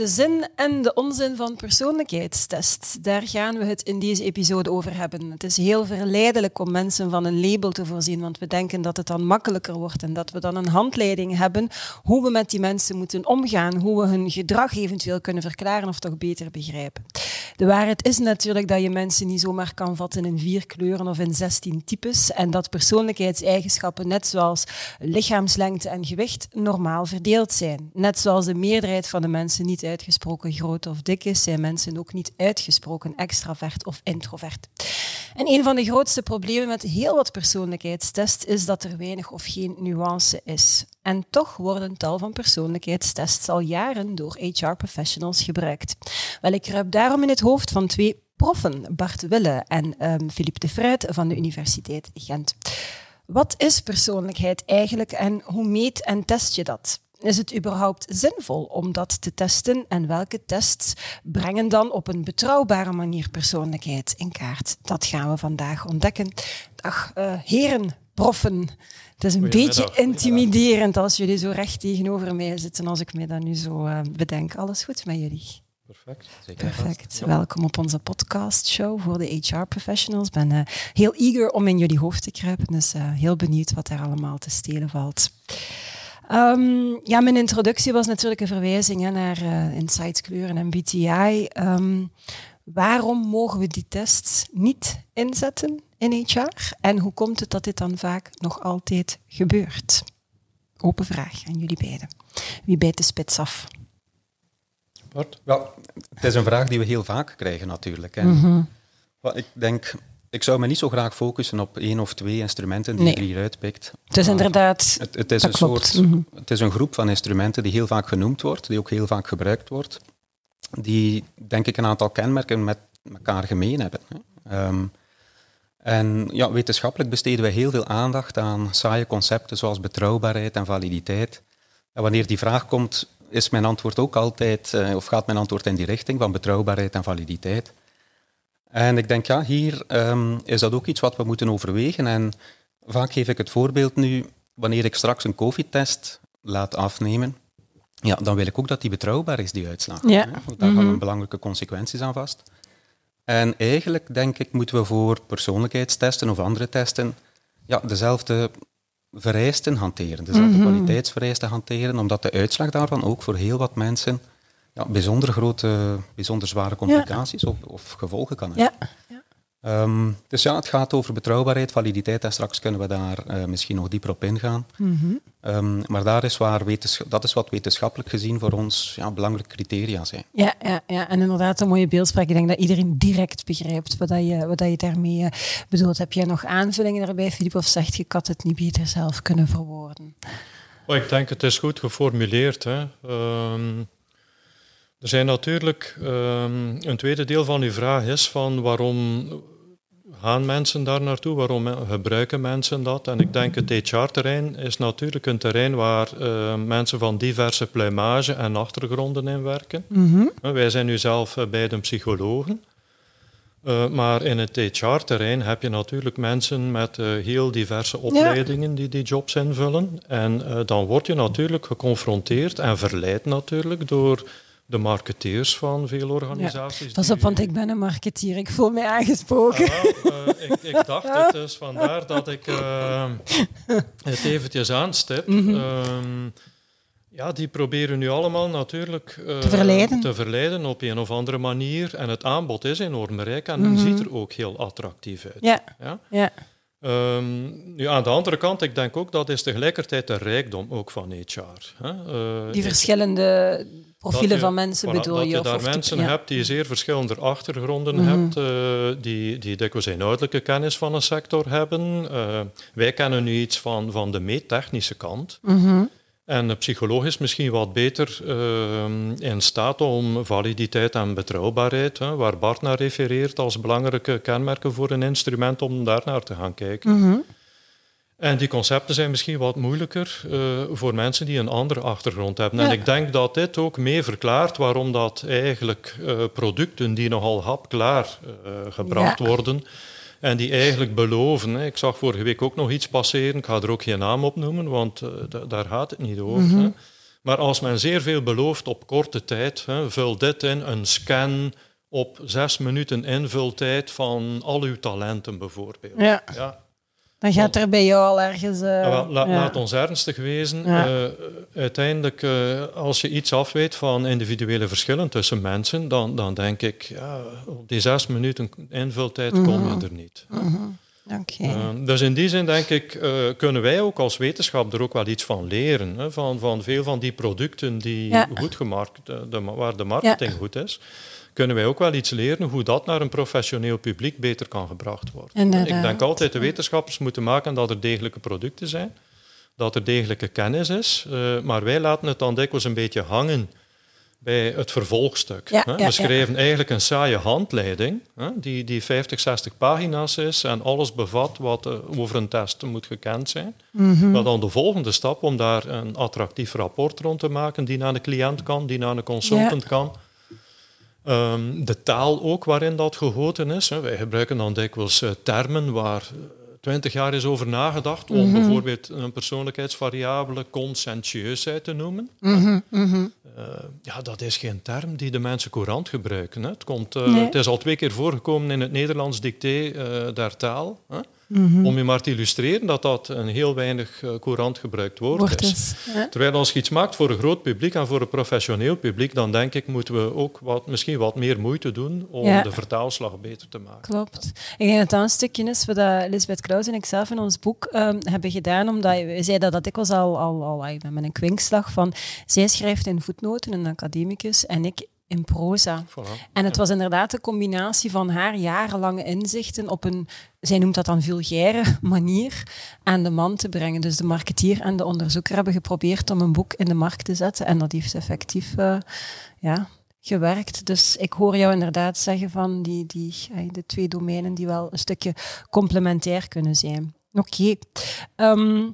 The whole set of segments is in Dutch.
De zin en de onzin van persoonlijkheidstests, daar gaan we het in deze episode over hebben. Het is heel verleidelijk om mensen van een label te voorzien, want we denken dat het dan makkelijker wordt en dat we dan een handleiding hebben hoe we met die mensen moeten omgaan, hoe we hun gedrag eventueel kunnen verklaren of toch beter begrijpen. De waarheid is natuurlijk dat je mensen niet zomaar kan vatten in vier kleuren of in zestien types en dat persoonlijkheidseigenschappen, net zoals lichaamslengte en gewicht, normaal verdeeld zijn. Net zoals de meerderheid van de mensen niet uitgesproken groot of dik is, zijn mensen ook niet uitgesproken extravert of introvert. En een van de grootste problemen met heel wat persoonlijkheidstests is dat er weinig of geen nuance is. En toch worden tal van persoonlijkheidstests al jaren door HR-professionals gebruikt. Wel, ik kruip daarom in het hoofd van twee proffen, Bart Wille en um, Philippe de Fruit van de Universiteit Gent. Wat is persoonlijkheid eigenlijk en hoe meet en test je dat? Is het überhaupt zinvol om dat te testen? En welke tests brengen dan op een betrouwbare manier persoonlijkheid in kaart? Dat gaan we vandaag ontdekken. Dag uh, heren, proffen. Het is een beetje intimiderend als jullie zo recht tegenover mij zitten, als ik me dat nu zo uh, bedenk. Alles goed met jullie? Perfect. Zeker Perfect. Welkom op onze podcastshow voor de HR-professionals. Ik ben uh, heel eager om in jullie hoofd te kruipen, dus heel benieuwd wat er allemaal te stelen valt. Um, ja, mijn introductie was natuurlijk een verwijzing hè, naar uh, Insights Kleur en MBTI. Um, waarom mogen we die tests niet inzetten in HR? En hoe komt het dat dit dan vaak nog altijd gebeurt? Open vraag aan jullie beiden. Wie bijt de spits af? Bart? Wel, het is een vraag die we heel vaak krijgen natuurlijk. En mm -hmm. Ik denk, ik zou me niet zo graag focussen op één of twee instrumenten die nee. je hieruit pikt. Het is inderdaad. Het, het is een soort. Mm -hmm. Het is een groep van instrumenten die heel vaak genoemd wordt, die ook heel vaak gebruikt wordt, die denk ik een aantal kenmerken met elkaar gemeen hebben. Um, en ja, wetenschappelijk besteden wij heel veel aandacht aan saaie concepten zoals betrouwbaarheid en validiteit. En wanneer die vraag komt, is mijn antwoord ook altijd, uh, of gaat mijn antwoord in die richting van betrouwbaarheid en validiteit. En ik denk, ja, hier um, is dat ook iets wat we moeten overwegen. En vaak geef ik het voorbeeld nu, wanneer ik straks een COVID-test laat afnemen, ja, dan wil ik ook dat die betrouwbaar is, die uitslag. Ja. Daar mm -hmm. gaan belangrijke consequenties aan vast. En eigenlijk, denk ik, moeten we voor persoonlijkheidstesten of andere testen ja, dezelfde vereisten hanteren, dezelfde mm -hmm. kwaliteitsvereisten hanteren, omdat de uitslag daarvan ook voor heel wat mensen ja, bijzonder grote, bijzonder zware complicaties ja. of, of, gevolgen kan hebben. Ja. ja. Um, dus ja, het gaat over betrouwbaarheid, validiteit en straks kunnen we daar uh, misschien nog dieper op ingaan. Mm -hmm. um, maar daar is waar dat is wat wetenschappelijk gezien voor ons ja, belangrijke criteria zijn. Ja, ja, ja, en inderdaad een mooie beeldspraak. Ik denk dat iedereen direct begrijpt wat, dat je, wat dat je daarmee uh, bedoelt. Heb jij nog aanvullingen daarbij, Filip, of zegt je, ik had het niet beter zelf kunnen verwoorden? Oh, ik denk het is goed geformuleerd. Hè. Um, er zijn natuurlijk, um, een tweede deel van uw vraag is van waarom gaan mensen daar naartoe, waarom gebruiken mensen dat? En ik denk het HR-terrein is natuurlijk een terrein waar uh, mensen van diverse pluimage en achtergronden in werken. Mm -hmm. Wij zijn nu zelf uh, beiden psychologen. Uh, maar in het HR-terrein heb je natuurlijk mensen met heel diverse opleidingen ja. die die jobs invullen. En dan word je natuurlijk geconfronteerd en verleid natuurlijk door de marketeers van veel organisaties. Ja, pas op, want ik ben een marketeer. Ik voel mij aangesproken. Ah, wel, uh, ik, ik, dacht het, dus vandaar dat ik uh, het eventjes aanstip. Mm -hmm. uh, ja, die proberen nu allemaal natuurlijk te, verleiden. te verleiden op een of andere manier. En het aanbod is enorm rijk en mm -hmm. ziet er ook heel attractief uit. Ja, ja. ja. Um, nu, aan de andere kant, ik denk ook dat is tegelijkertijd de rijkdom ook van HR. Hè? Uh, die verschillende profielen je, van mensen voilà, bedoel dat je? Dat je daar mensen ja. hebt die zeer verschillende achtergronden mm -hmm. hebt, uh, die, die dikwijls inhoudelijke kennis van een sector hebben. Uh, wij kennen nu iets van, van de meettechnische kant. Mm -hmm. En de psycholoog is misschien wat beter in staat om validiteit en betrouwbaarheid, hè, waar Bart naar refereert, als belangrijke kenmerken voor een instrument om daar naar te gaan kijken. Mhm. En die concepten zijn misschien wat moeilijker uh, voor mensen die een andere achtergrond hebben. En ik denk dat dit ook mee verklaart waarom dat eigenlijk uh, producten die nogal hapklaar uh, gebracht ja. worden en die eigenlijk beloven. Hè. Ik zag vorige week ook nog iets passeren, ik ga er ook geen naam op noemen, want daar gaat het niet over. Mm -hmm. hè. Maar als men zeer veel belooft op korte tijd, hè, vul dit in, een scan op zes minuten invultijd van al uw talenten bijvoorbeeld. Ja. ja dan gaat er bij jou al ergens. Uh, la, la, ja. Laat ons ernstig wezen. Ja. Uh, uiteindelijk, uh, als je iets afweet van individuele verschillen tussen mensen, dan, dan denk ik, ja, op die zes minuten invultijd mm -hmm. kom je er niet. Mm -hmm. okay. dus in die zin denk ik, kunnen wij ook als wetenschap er ook wel iets van leren. Hè, van, van veel van die producten die ja. goed gemarkt, de, waar de marketing goed is kunnen wij ook wel iets leren hoe dat naar een professioneel publiek beter kan gebracht worden. Inderdaad. Ik denk altijd, de wetenschappers moeten maken dat er degelijke producten zijn, dat er degelijke kennis is, uh, maar wij laten het dan dikwijls een beetje hangen bij het vervolgstuk. Ja, hè? ja, We schrijven eigenlijk een saaie handleiding, hè? Die, die 50, 60 pagina's is en alles bevat wat uh, over een test moet gekend zijn. Mm -hmm. Maar dan de volgende stap om daar een attractief rapport rond te maken die naar de cliënt kan, die naar een consultant kan. Um, de taal ook waarin dat gegoten is. Hè. Wij gebruiken dan dikwijls uh, termen waar twintig jaar is over nagedacht om Mhm. bijvoorbeeld een persoonlijkheidsvariabele conscientieusheid te noemen. Mhm, mhm. Uh, ja, dat is geen term die de mensen courant gebruiken. Hè. Het, komt, uh, Nee. het is al twee keer voorgekomen in het Nederlands dicté der taal. Hè. Mhm. Om je maar te illustreren dat dat een heel weinig uh, courant gebruikt woord, Wordt is. Ja. Terwijl als je iets maakt voor een groot publiek en voor een professioneel publiek, dan denk ik moeten we ook wat, misschien wat meer moeite doen om Ja. de vertaalslag beter te maken. Klopt. Ik denk dat dat een stukje is wat dat Elisabeth Klaus en ik zelf in ons boek ehm, hebben gedaan, omdat wij zeiden dat ik was al, al, al met een kwinkslag van, zij schrijft in voetnoten, een academicus, en ik in proza. Voilà. En het was inderdaad de combinatie van haar jarenlange inzichten op een, zij noemt dat dan vulgaire manier, aan de man te brengen. Dus de marketeer en de onderzoeker hebben geprobeerd om een boek in de markt te zetten en dat heeft effectief eh, ja, gewerkt. Dus ik hoor jou inderdaad zeggen van die, die, de twee domeinen die wel een stukje complementair kunnen zijn. Oké. Ehm,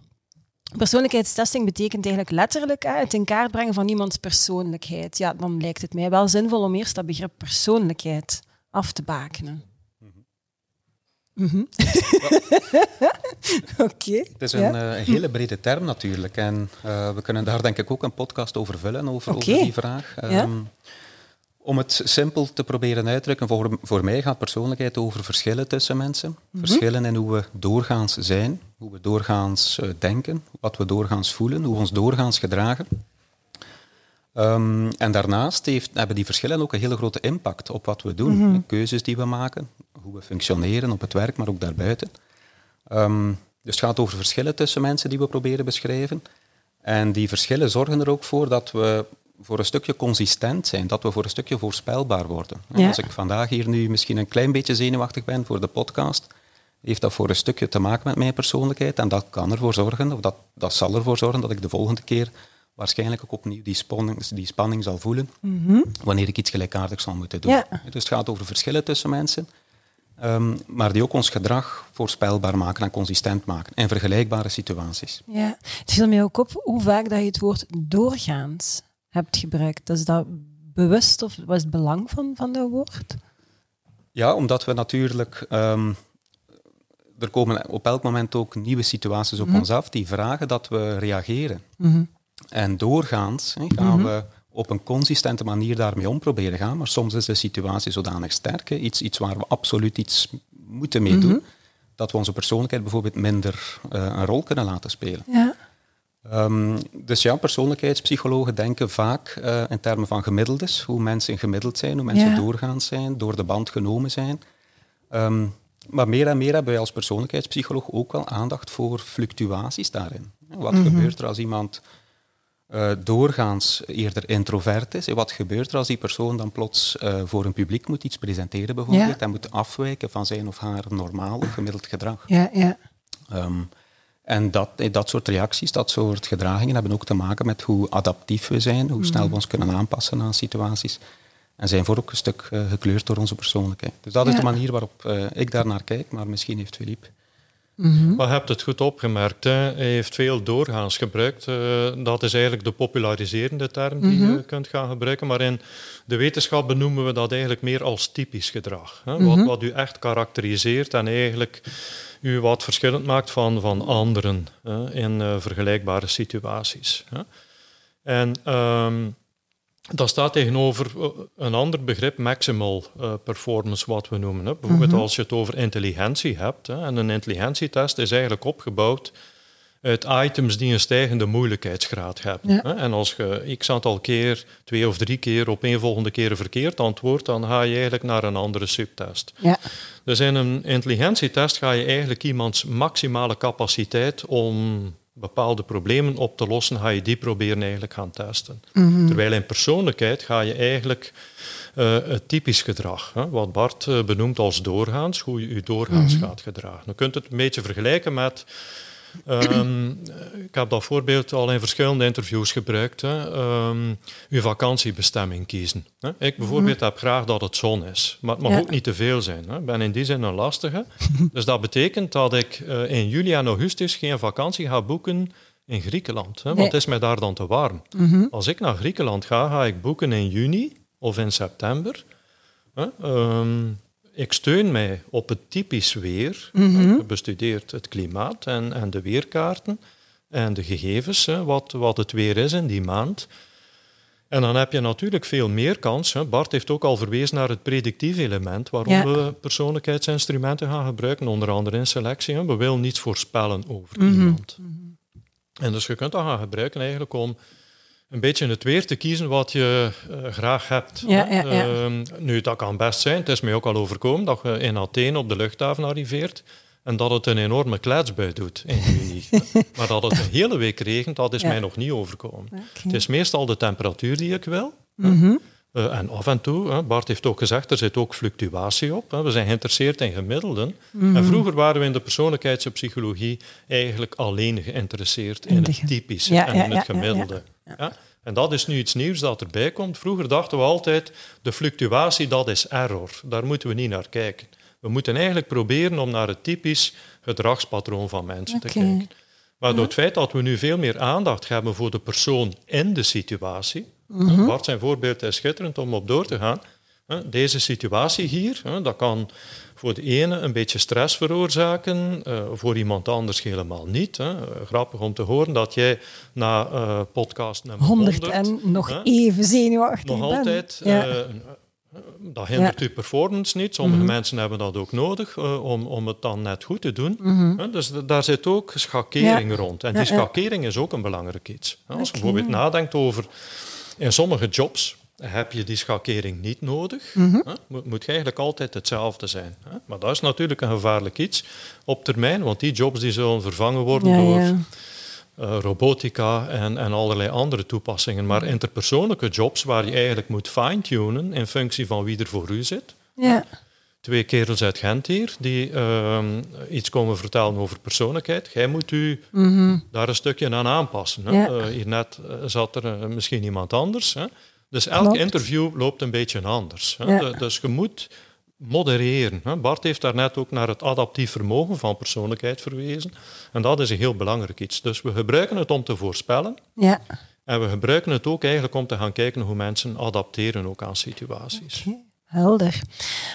Persoonlijkheidstesting betekent eigenlijk letterlijk hè, het in kaart brengen van iemands persoonlijkheid. Ja, dan lijkt het mij wel zinvol om eerst dat begrip persoonlijkheid af te bakenen. Mhm. Oké. Het is een ja. eh, hele brede term natuurlijk. En eh, we kunnen daar denk ik ook een podcast over vullen, over, die vraag. Ja. Om het simpel te proberen uitdrukken, voor, voor mij gaat persoonlijkheid over verschillen tussen mensen. Mhm. Verschillen in hoe we doorgaans zijn, hoe we doorgaans eh, denken, wat we doorgaans voelen, hoe we ons doorgaans gedragen. Ehm, en daarnaast heeft, hebben die verschillen ook een hele grote impact op wat we doen. Mhm. De keuzes die we maken, hoe we functioneren op het werk, maar ook daarbuiten. Ehm, dus het gaat over verschillen tussen mensen die we proberen beschrijven. En die verschillen zorgen er ook voor dat we voor een stukje consistent zijn, dat we voor een stukje voorspelbaar worden. Ja. Als ik vandaag hier nu misschien een klein beetje zenuwachtig ben voor de podcast, heeft dat voor een stukje te maken met mijn persoonlijkheid. En dat kan ervoor zorgen, of dat, dat zal ervoor zorgen, dat ik de volgende keer waarschijnlijk ook opnieuw die spanning, die spanning zal voelen Mhm. wanneer ik iets gelijkaardigs zal moeten doen. Ja. Dus het gaat over verschillen tussen mensen, ehm, maar die ook ons gedrag voorspelbaar maken en consistent maken in vergelijkbare situaties. Ja, het viel mij ook op hoe vaak dat je het woord doorgaans hebt gebruikt. Dus dat bewust of was het belang van, van dat woord? Ja, omdat we natuurlijk. ehm, er komen op elk moment ook nieuwe situaties op Mhm. ons af die vragen dat we reageren. Mhm. En doorgaans gaan Mhm. we op een consistente manier daarmee om proberen gaan, maar soms is de situatie zodanig sterk, iets, iets waar we absoluut iets moeten mee doen, dat we onze persoonlijkheid bijvoorbeeld minder eh, een rol kunnen laten spelen. Ja. Ehm, dus ja, persoonlijkheidspsychologen denken vaak eh, in termen van gemiddeldes, hoe mensen gemiddeld zijn, hoe mensen Ja. doorgaans zijn, door de band genomen zijn. Ehm, maar meer en meer hebben wij als persoonlijkheidspsycholoog ook wel aandacht voor fluctuaties daarin. Wat Mhm. gebeurt er als iemand eh, doorgaans eerder introvert is? En wat gebeurt er als die persoon dan plots eh, voor een publiek moet iets presenteren bijvoorbeeld Ja. en moet afwijken van zijn of haar normaal of gemiddeld gedrag? Ja, ja. Ehm, En dat, dat soort reacties, dat soort gedragingen hebben ook te maken met hoe adaptief we zijn, hoe snel we ons kunnen aanpassen aan situaties. En zijn voor ook een stuk uh, gekleurd door onze persoonlijkheid. Dus dat is de manier waarop uh, ik daar naar kijk, maar misschien heeft Philippe Mm Maar je hebt het goed opgemerkt. Hè? Hij heeft veel doorgaans gebruikt. Uh, dat is eigenlijk de populariserende term die mhm. je kunt gaan gebruiken. Maar in de wetenschap benoemen we dat eigenlijk meer als typisch gedrag. Hè? wat, mhm. wat u echt karakteriseert en eigenlijk u wat verschillend maakt van, van anderen hè? in uh, vergelijkbare situaties. Hè? En um, dat staat tegenover eh, een ander begrip, maximal uh, performance, wat we noemen. Hè. Bijvoorbeeld mhm. als je het over intelligentie hebt. Hè, en een intelligentietest is eigenlijk opgebouwd uit items die een stijgende moeilijkheidsgraad hebben. Hè. En als je x aantal keer, twee of drie keer op een volgende keer verkeerd antwoordt, dan ga je eigenlijk naar een andere subtest. Ja. Dus in een intelligentietest ga je eigenlijk iemands maximale capaciteit om bepaalde problemen op te lossen, ga je die proberen eigenlijk gaan testen. Mhm. Terwijl in persoonlijkheid ga je eigenlijk uh, het typisch gedrag, hè, wat Bart uh, benoemt als doorgaans, hoe je je doorgaans mhm. gaat gedragen. Je kunt het een beetje vergelijken met Um, ik heb dat voorbeeld al in verschillende interviews gebruikt. Hè. Um, uw vakantiebestemming kiezen. Hè. Ik bijvoorbeeld heb graag dat het zon is, maar het mag ook niet te veel zijn. Hè. Ik ben in die zin een lastige. dus dat betekent dat ik uh, in juli en augustus geen vakantie ga boeken in Griekenland. Hè, want het is mij daar dan te warm. Mhm. Als ik naar Griekenland ga, ga ik boeken in juni of in september. Hè. Um, ik steun mij op het typisch weer. Mm bestudeerd het klimaat en, en de weerkaarten en de gegevens, hè, wat, wat het weer is in die maand. En dan heb je natuurlijk veel meer kans. Hè. Bart heeft ook al verwezen naar het predictief element, waarom we persoonlijkheidsinstrumenten gaan gebruiken, onder andere in selectie. Hè. We willen niets voorspellen over mhm. iemand. Mhm. En dus je kunt dat gaan gebruiken eigenlijk om een beetje het weer te kiezen wat je uh, graag hebt. Ja, ja, ja. Uh, nu, dat kan best zijn. Het is mij ook al overkomen dat je in Athene op de luchthaven arriveert en dat het een enorme kletsbui doet in juni. maar dat het een hele week regent, dat is mij nog niet overkomen. Het is meestal de temperatuur die ik wil. Mm uh, en af en toe, Bart heeft ook gezegd, er zit ook fluctuatie op. We zijn geïnteresseerd in gemiddelden. Mhm. En vroeger waren we in de persoonlijkheidspsychologie eigenlijk alleen geïnteresseerd in, het typische en in het gemiddelde. Ja. En dat is nu iets nieuws dat erbij komt. Vroeger dachten we altijd, de fluctuatie, dat is error. Daar moeten we niet naar kijken. We moeten eigenlijk proberen om naar het typisch gedragspatroon van mensen te kijken. Maar door het feit dat we nu veel meer aandacht hebben voor de persoon in de situatie, mm Bart zijn voorbeeld is schitterend om op door te gaan. Deze situatie hier, dat kan voor de ene een beetje stress veroorzaken, uh, voor iemand anders helemaal niet. Grappig om te horen dat jij na uh, podcast nummer 100, 100 en nog even zenuwachtig Nog altijd. Ja. Uh, dat hindert ja. uw performance niet. Sommige mhm. mensen hebben dat ook nodig om, om het dan net goed te doen. Mm Dus daar zit ook schakering rond. En die schakering is ook een belangrijk iets. Als je bijvoorbeeld nadenkt over in sommige jobs, heb je die schakering niet nodig. Mm moet, moet eigenlijk altijd hetzelfde zijn. Hè? Maar dat is natuurlijk een gevaarlijk iets op termijn, want die jobs die zullen vervangen worden door uh, robotica en, en allerlei andere toepassingen. Maar interpersoonlijke jobs waar je eigenlijk moet fine-tunen in functie van wie er voor u zit. Ja. Twee kerels uit Gent hier die uh, iets komen vertellen over persoonlijkheid. Jij moet u mhm. daar een stukje aan aanpassen. Hè? Uh, hier net eh, zat er misschien iemand anders. Hè? Dus elk interview loopt een beetje anders. Hè? Dus je moet modereren. Hè? Bart heeft daarnet ook naar het adaptief vermogen van persoonlijkheid verwezen. En dat is een heel belangrijk iets. Dus we gebruiken het om te voorspellen. Ja. En we gebruiken het ook eigenlijk om te gaan kijken hoe mensen adapteren ook aan situaties. Helder.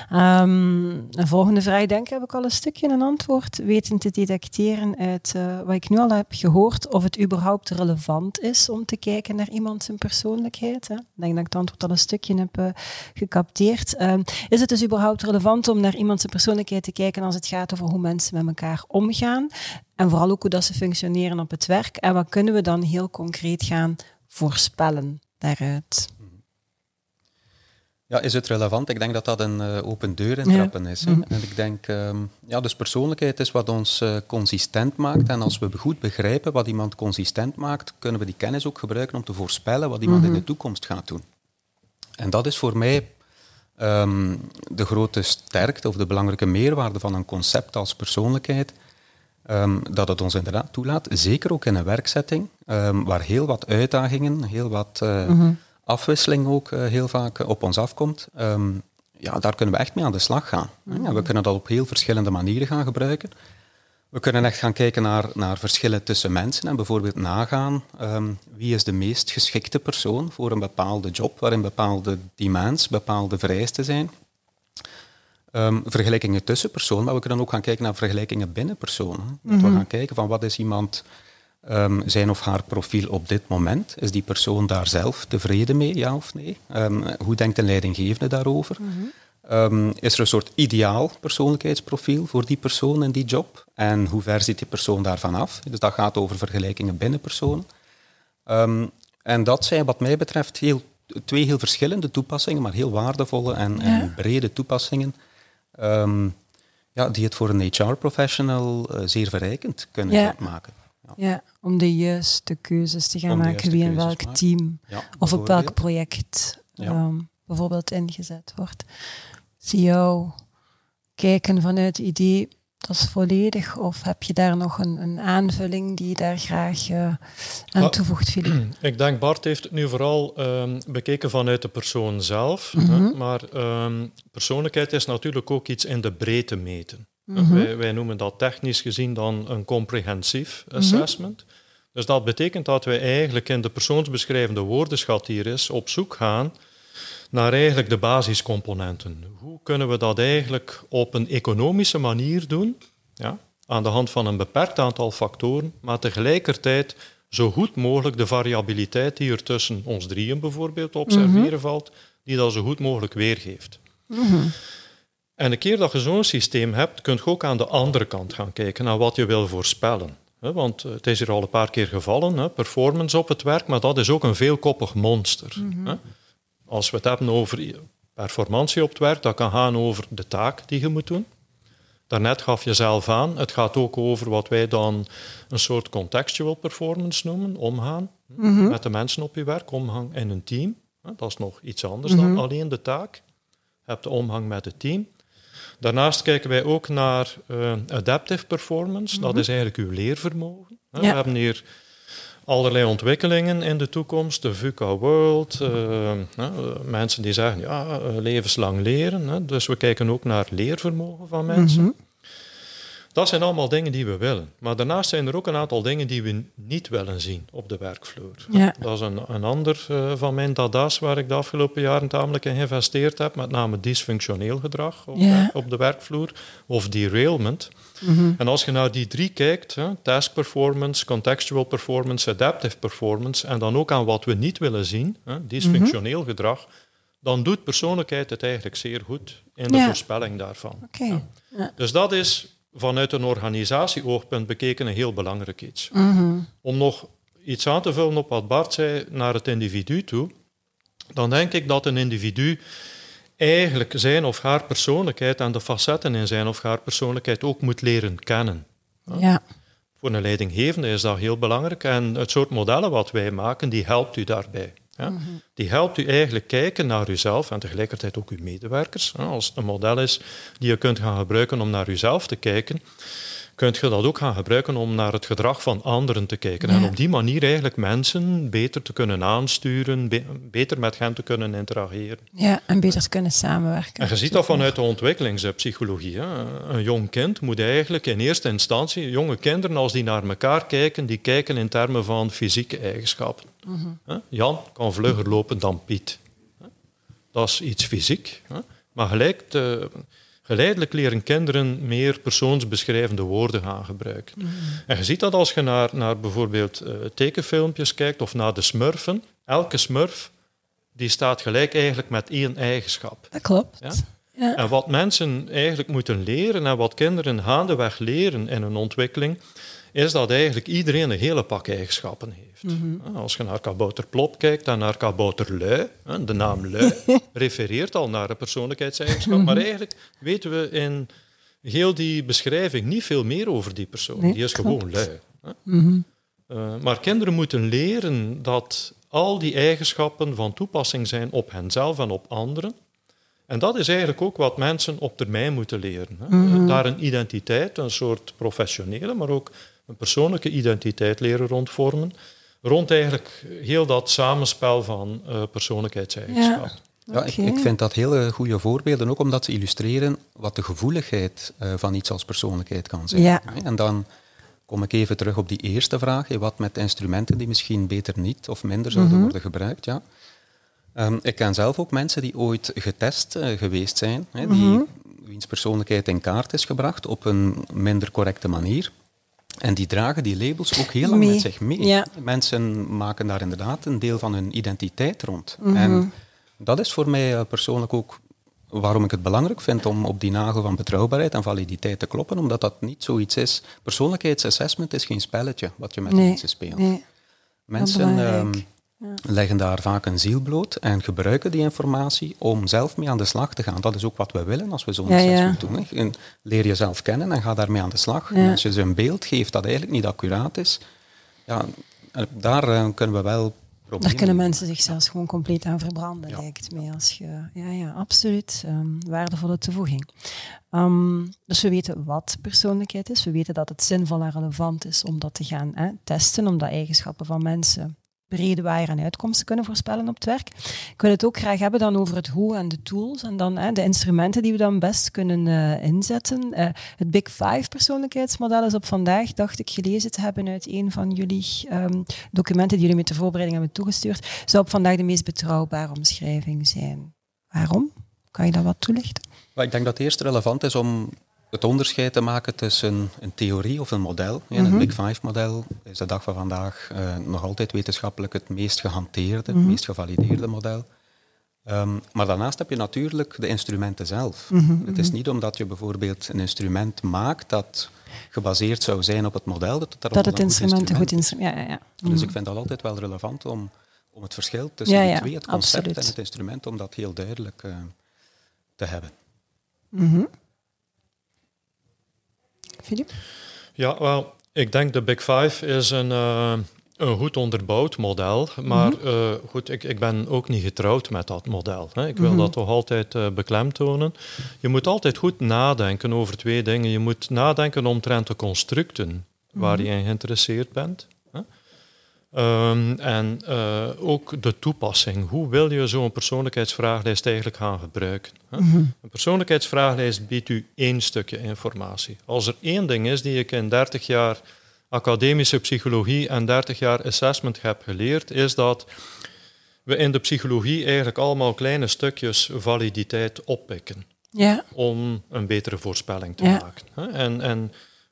Een volgende vraag, denk ik, heb ik al een stukje een antwoord weten te detecteren uit uh, wat ik nu al heb gehoord, of het überhaupt relevant is om te kijken naar iemand zijn persoonlijkheid. Hè? Ik denk dat ik het antwoord al een stukje heb uh, gecapteerd. Um, is het dus überhaupt relevant om naar iemand zijn persoonlijkheid te kijken als het gaat over hoe mensen met elkaar omgaan? En vooral ook hoe dat ze functioneren op het werk. En wat kunnen we dan heel concreet gaan voorspellen daaruit? Ja, is het relevant? Ik denk dat dat een uh, open deur in trappen is. Mm. En ik denk, um, ja, dus persoonlijkheid is wat ons uh, consistent maakt. En als we goed begrijpen wat iemand consistent maakt, kunnen we die kennis ook gebruiken om te voorspellen wat iemand in mhm. de toekomst gaat doen. En dat is voor mij um, de grote sterkte of de belangrijke meerwaarde van een concept als persoonlijkheid. ehm, dat het ons inderdaad toelaat, zeker ook in een werkzetting, ehm, waar heel wat uitdagingen, heel wat uh, afwisseling ook uh, heel vaak op ons afkomt. Ehm, ja, daar kunnen we echt mee aan de slag gaan. Ja, we kunnen dat op heel verschillende manieren gaan gebruiken. We kunnen echt gaan kijken naar, naar verschillen tussen mensen en bijvoorbeeld nagaan um, wie is de meest geschikte persoon voor een bepaalde job waarin bepaalde demands, bepaalde vereisten zijn. Um, vergelijkingen tussen personen, maar we kunnen ook gaan kijken naar vergelijkingen binnen personen. Dat we mhm. gaan kijken van wat is iemand um, zijn of haar profiel op dit moment. Is die persoon daar zelf tevreden mee, ja of nee? hoe denkt een leidinggevende daarover? Mhm. Um, is er een soort ideaal persoonlijkheidsprofiel voor die persoon in die job? En hoe ver zit die persoon daarvan af? Dus dat gaat over vergelijkingen binnen personen. En dat zijn wat mij betreft heel, twee heel verschillende toepassingen, maar heel waardevolle en, en brede toepassingen, ja, die het voor een HR-professional uh, zeer verrijkend kunnen ja. maken. Ja. ja. om de juiste keuzes te gaan maken wie in welk team of op welk project bijvoorbeeld ingezet wordt zie jou kijken vanuit het idee dat is volledig? Of heb je daar nog een, een aanvulling die je daar graag uh, aan toevoegt, Filip? Ik denk Bart heeft het nu vooral um, bekeken vanuit de persoon zelf. hè, mhm. maar um, persoonlijkheid is natuurlijk ook iets in de breedte meten. Mhm. wij, wij, noemen dat technisch gezien dan een comprehensief mhm. assessment. Dus dat betekent dat wij eigenlijk in de persoonsbeschrijvende woordenschat hier is op zoek gaan naar eigenlijk de basiscomponenten. Hoe kunnen we dat eigenlijk op een economische manier doen? Ja, aan de hand van een beperkt aantal factoren, maar tegelijkertijd zo goed mogelijk de variabiliteit die er tussen ons drieën bijvoorbeeld observeren mhm. valt, die dat zo goed mogelijk weergeeft. En een keer dat je zo'n systeem hebt, kun je ook aan de andere kant gaan kijken naar wat je wil voorspellen. Want het is hier al een paar keer gevallen, performance op het werk, maar dat is ook een veelkoppig monster. Mhm. Als we het hebben over performantie op het werk, dat kan gaan over de taak die je moet doen. Daarnet gaf je zelf aan, het gaat ook over wat wij dan een soort contextual performance noemen, omgaan mhm. met de mensen op je werk, omgang in een team. Dat is nog iets anders dan mhm. alleen de taak. Je hebt de omgang met het team. Daarnaast kijken wij ook naar uh, adaptive performance, dat mhm. is eigenlijk uw leervermogen. We hebben hier allerlei ontwikkelingen in de toekomst, de VUCA World, uh, mensen die zeggen ja, eh, levenslang leren. Hè, dus we kijken ook naar leervermogen van mensen. Mhm. Dat zijn allemaal dingen die we willen. Maar daarnaast zijn er ook een aantal dingen die we niet willen zien op de werkvloer. Ja. Dat is een, een ander uh, van mijn dada's waar ik de afgelopen jaren tamelijk in geïnvesteerd heb, met name dysfunctioneel gedrag op, ja. op de werkvloer of derailment. Mhm. En als je naar die drie kijkt, hè, task performance, contextual performance, adaptive performance, en dan ook aan wat we niet willen zien, hè, dysfunctioneel mhm. gedrag, dan doet persoonlijkheid het eigenlijk zeer goed in de voorspelling daarvan. Okay. Ja. Dus dat is vanuit een organisatieoogpunt bekeken een heel belangrijk iets. Mhm. Om nog iets aan te vullen op wat Bart zei naar het individu toe, dan denk ik dat een individu eigenlijk zijn of haar persoonlijkheid en de facetten in zijn of haar persoonlijkheid ook moet leren kennen. Ja. Voor een leidinggevende is dat heel belangrijk en het soort modellen wat wij maken, die helpt u daarbij. Mhm. Die helpt u eigenlijk kijken naar uzelf en tegelijkertijd ook uw medewerkers. Als het een model is die je kunt gaan gebruiken om naar uzelf te kijken, kunt je dat ook gaan gebruiken om naar het gedrag van anderen te kijken. En op die manier eigenlijk mensen beter te kunnen aansturen, beter met hen te kunnen interageren. Ja, en beter te kunnen samenwerken. En je ziet dat vanuit de ontwikkelingspsychologie. Hè. Een jong kind moet eigenlijk in eerste instantie, jonge kinderen, als die naar elkaar kijken, die kijken in termen van fysieke eigenschappen. Jan kan vlugger lopen dan Piet. Dat is iets fysiek. Maar gelijk... Te, Geleidelijk leren kinderen meer persoonsbeschrijvende woorden gaan gebruiken. En je ziet dat als je naar, naar bijvoorbeeld uh, tekenfilmpjes kijkt of naar de smurfen. Elke smurf die staat gelijk eigenlijk met één eigenschap. Dat klopt. Ja? Ja. En wat mensen eigenlijk moeten leren en wat kinderen gaandeweg leren in hun ontwikkeling, is dat eigenlijk iedereen een hele pak eigenschappen heeft. Mhm. Als je naar kabouter Plop kijkt en naar kabouter Lui, de naam Lui refereert al naar een persoonlijkheidseigenschap, maar mhm. eigenlijk weten we in heel die beschrijving niet veel meer over die persoon. die is gewoon lui. Mhm. Eh, maar kinderen moeten leren dat al die eigenschappen van toepassing zijn op henzelf en op anderen. En dat is eigenlijk ook wat mensen op termijn moeten leren. Hè. Daar een identiteit, een soort professionele, maar ook een persoonlijke identiteit leren rondvormen. Rond eigenlijk heel dat samenspel van uh, persoonlijkheidseigenschappen. Ja. Ja, ik, ik, vind dat hele goede voorbeelden, ook omdat ze illustreren wat de gevoeligheid uh, van iets als persoonlijkheid kan zijn. Ja. En dan kom ik even terug op die eerste vraag. Wat met instrumenten die misschien beter niet of minder zouden Mhm. worden gebruikt? Ja. Um, ik ken zelf ook mensen die ooit getest uh, geweest zijn, hè, die, Mhm. wiens persoonlijkheid in kaart is gebracht op een minder correcte manier. En die dragen die labels ook heel lang Mee. met zich mee. Ja. Mensen maken daar inderdaad een deel van hun identiteit rond. Mhm. En dat is voor mij uh, persoonlijk ook waarom ik het belangrijk vind om op die nagel van betrouwbaarheid en validiteit te kloppen, omdat dat niet zoiets is. Persoonlijkheidsassessment is geen spelletje wat je met Nee, mensen speelt. nee. Mensen. Ehm, leggen daar vaak een ziel bloot en gebruiken die informatie om zelf mee aan de slag te gaan. Dat is ook wat we willen als we zo'n Ja, ja. assessment doen. Hè. Leer jezelf kennen en ga daarmee aan de slag. Ja. En als je ze een beeld geeft dat eigenlijk niet accuraat is, ja, eh, daar eh, kunnen we wel Daar problemen kunnen mensen zich zelfs gewoon compleet aan verbranden, Ja. lijkt mij. Als je, ja, ja, absoluut. ehm, waardevolle toevoeging. Ehm, dus we weten wat persoonlijkheid is. We weten dat het zinvol en relevant is om dat te gaan hè, testen, omdat eigenschappen van mensen brede waaier en uitkomsten kunnen voorspellen op het werk. Ik wil het ook graag hebben dan over het hoe en de tools en dan hè, de instrumenten die we dan best kunnen eh, inzetten. Eh, het Big Five persoonlijkheidsmodel is op vandaag, dacht ik, gelezen te hebben uit een van jullie ehm, documenten die jullie met de voorbereiding hebben toegestuurd, zou op vandaag de meest betrouwbare omschrijving zijn. Waarom? Kan je dat wat toelichten? Ik denk dat het eerst relevant is om het onderscheid te maken tussen een theorie of een model. Ja, Mhm. Het Big Five-model is de dag van vandaag eh, nog altijd wetenschappelijk het meest gehanteerde, Mhm. het meest gevalideerde model. Ehm, maar daarnaast heb je natuurlijk de instrumenten zelf. Mhm, Het is niet omdat je bijvoorbeeld een instrument maakt dat gebaseerd zou zijn op het model, dat het, Dat het instrument een goed is. instrument ja, ja, ja. Dus Mhm. ik vind dat altijd wel relevant om, om het verschil tussen die ja, twee, het concept absoluut. en het instrument, om dat heel duidelijk eh, te hebben. Filip? Ja, wel, ik denk de Big Five is een, eh, een goed onderbouwd model. Maar Mhm. eh, goed, ik, ik ben ook niet getrouwd met dat model. Hè. Ik wil Mhm. dat toch altijd eh, beklemtonen. Je moet altijd goed nadenken over twee dingen. Je moet nadenken omtrent de constructen waar Mhm. je in geïnteresseerd bent. Ehm, en eh, ook de toepassing. Hoe wil je zo'n persoonlijkheidsvraaglijst eigenlijk gaan gebruiken? Hè? Mhm. Een persoonlijkheidsvraaglijst biedt u één stukje informatie. Als er één ding is die ik in 30 jaar academische psychologie en 30 jaar assessment heb geleerd, is dat we in de psychologie eigenlijk allemaal kleine stukjes validiteit oppikken Ja. om een betere voorspelling te Ja. maken. hè. En, en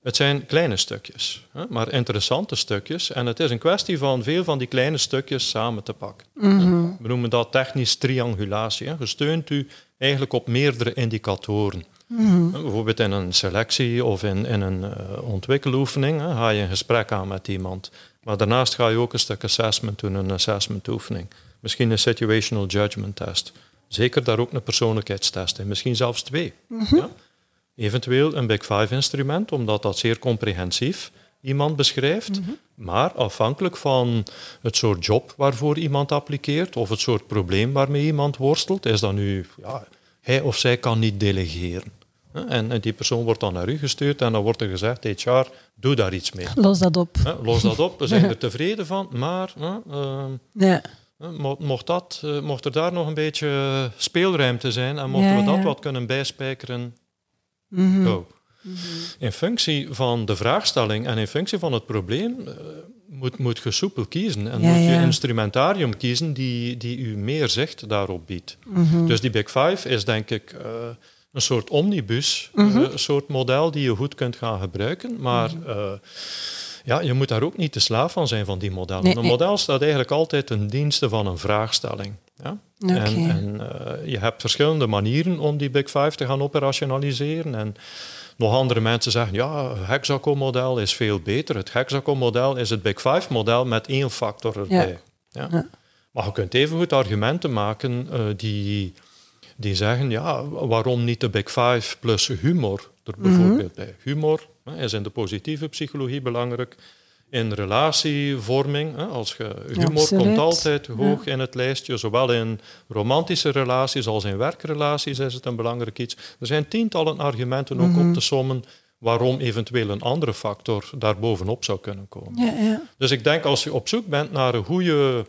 het zijn kleine stukjes, hè, maar interessante stukjes. En het is een kwestie van veel van die kleine stukjes samen te pakken. Mhm. We noemen dat technisch triangulatie. Steunt u eigenlijk op meerdere indicatoren. Mhm. Bijvoorbeeld in een selectie of in, in een eh, ontwikkeloefening hè, ga je een gesprek aan met iemand. Maar daarnaast ga je ook een stuk assessment doen, een assessment oefening. Misschien een situational judgment test. Zeker daar ook een persoonlijkheidstest in, misschien zelfs twee. Ja? Eventueel een Big Five instrument, omdat dat zeer comprehensief iemand beschrijft. Maar afhankelijk van het soort job waarvoor iemand appliqueert of het soort probleem waarmee iemand worstelt, is dat nu, ja, hij of zij kan niet delegeren. En, en die persoon wordt dan naar u gestuurd en dan wordt er gezegd, HR, doe daar iets mee. Los dat op. Los dat op, we zijn er tevreden van, maar ehm, Ja. Mocht, dat, eh, mocht er daar nog een beetje speelruimte zijn en mochten Ja, we dat ja. wat kunnen bijspijkeren, Mhm. go. In functie van de vraagstelling en in functie van het probleem eh, moet, moet je soepel kiezen. En Ja, moet je ja. instrumentarium kiezen die, die u meer zicht daarop biedt. Mhm. Dus die Big Five is denk ik eh, een soort omnibus, Mhm. eh, een soort model die je goed kunt gaan gebruiken. Maar Mhm. ja, je moet daar ook niet te slaaf van zijn van die modellen. Nee, een model staat eigenlijk altijd ten dienste van een vraagstelling. Ja? En, en eh, je hebt verschillende manieren om die Big Five te gaan operationaliseren. En nog andere mensen zeggen, ja, het Hexaco-model is veel beter. Het Hexaco-model is het Big Five-model met één factor erbij. Ja. Ja. Maar je kunt evengoed argumenten maken eh, die, die zeggen, ja, waarom niet de Big Five plus humor er bijvoorbeeld bij? Humor hè, is in de positieve psychologie belangrijk. In relatievorming. Hè, als humor komt altijd hoog in het lijstje, zowel in romantische relaties als in werkrelaties is het een belangrijk iets. Er zijn tientallen argumenten ook op mhm. te sommen waarom eventueel een andere factor daar bovenop zou kunnen komen. Ja, ja. Dus ik denk als je op zoek bent naar een goede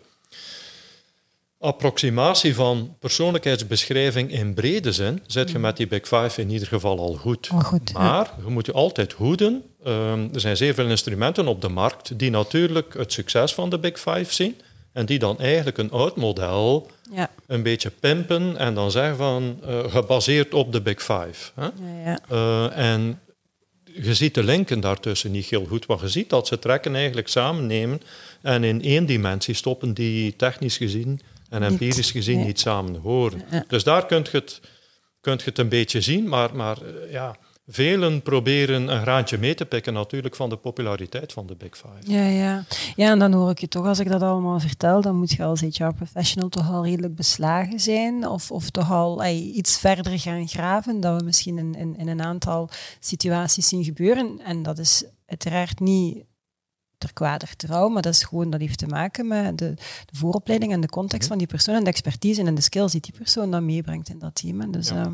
approximatie van persoonlijkheidsbeschrijving in brede zin, zit je mm. met die Big Five in ieder geval al goed. maar je moet je altijd hoeden. Ehm, er zijn zeer veel instrumenten op de markt die natuurlijk het succes van de Big Five zien en die dan eigenlijk een oud model ja. een beetje pimpen en dan zeggen van uh, gebaseerd op de Big Five. Hè? Ja, uh, en je ziet de linken daartussen niet heel goed, want je ziet dat ze trekken eigenlijk samennemen en in één dimensie stoppen die technisch gezien en empirisch gezien niet samen horen. Dus daar kunt je, het, kunt je het een beetje zien, maar, maar eh, ja, velen proberen een graantje mee te pikken natuurlijk van de populariteit van de Big Five. Ja, ja. ja, en dan hoor ik je toch, als ik dat allemaal vertel, dan moet je als HR-professional toch al redelijk beslagen zijn of, of toch al iets verder gaan graven, dat we misschien in, in, in een aantal situaties zien gebeuren. En dat is uiteraard niet ter trouw, maar dat is gewoon, dat heeft te maken met de, de vooropleiding en de context mhm. van die persoon en de expertise en de skills die die persoon dan meebrengt in dat team. Dus, ja.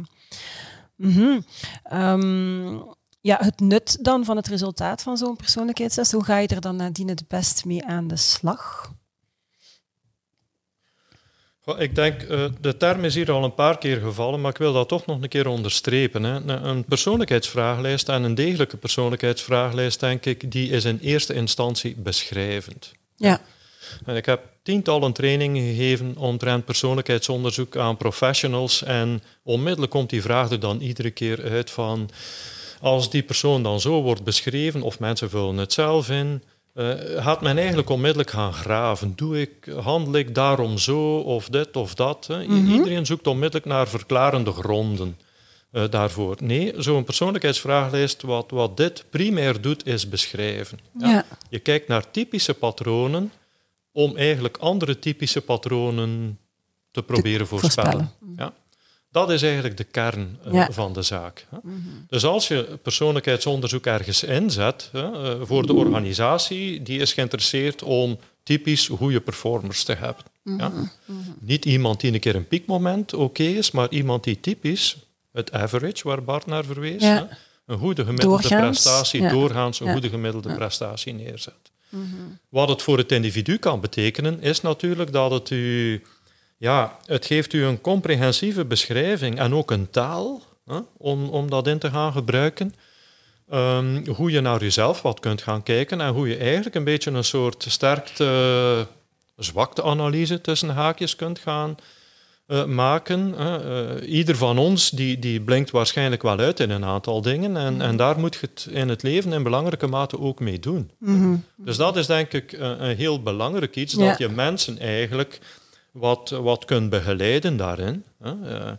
Uh, ja, het nut dan van het resultaat van zo'n persoonlijkheidstest, hoe ga je er dan nadien het best mee aan de slag? Ik denk, uh, de term is hier al een paar keer gevallen, maar ik wil dat toch nog een keer onderstrepen. Een persoonlijkheidsvragenlijst en een degelijke persoonlijkheidsvragenlijst, denk ik, die is in eerste instantie beschrijvend. Ja. En ik heb tientallen trainingen gegeven omtrent persoonlijkheidsonderzoek aan professionals en onmiddellijk komt die vraag er dan iedere keer uit van als die persoon dan zo wordt beschreven of mensen vullen het zelf in, uh, gaat men eigenlijk onmiddellijk gaan graven. Doe ik, handel ik daarom zo of dit of dat? Hè? Mhm. Iedereen zoekt onmiddellijk naar verklarende gronden uh, daarvoor. Nee, zo'n persoonlijkheidsvragenlijst, wat, wat dit primair doet, is beschrijven. Ja. Je kijkt naar typische patronen om eigenlijk andere typische patronen te proberen voorspellen. voorspellen. Ja. Dat is eigenlijk de kern uh, van de zaak. Hè. Mm -hmm. Dus als je persoonlijkheidsonderzoek ergens inzet hè, uh, voor de organisatie, die is geïnteresseerd om typisch goede performers te hebben. Mm -hmm. ja. Mm -hmm. Niet iemand die een keer een piekmoment oké okay is, maar iemand die typisch het average, waar Bart naar verwees, ja. hè, een goede gemiddelde doorgaans, prestatie, ja. doorgaans een goede gemiddelde prestatie neerzet. Wat het voor het individu kan betekenen, is natuurlijk dat het u ja, het geeft u een comprehensieve beschrijving en ook een taal hè, om, om dat in te gaan gebruiken. Um, hoe je naar jezelf wat kunt gaan kijken en hoe je eigenlijk een beetje een soort sterkte, zwakte-analyse tussen haakjes kunt gaan uh, maken. Uh, ieder van ons die, die blinkt waarschijnlijk wel uit in een aantal dingen en, en daar moet je het in het leven in belangrijke mate ook mee doen. Mm -hmm. Dus dat is denk ik een, een heel belangrijk iets, ja. dat je mensen eigenlijk wat, wat kunt begeleiden daarin. Hè. Uh,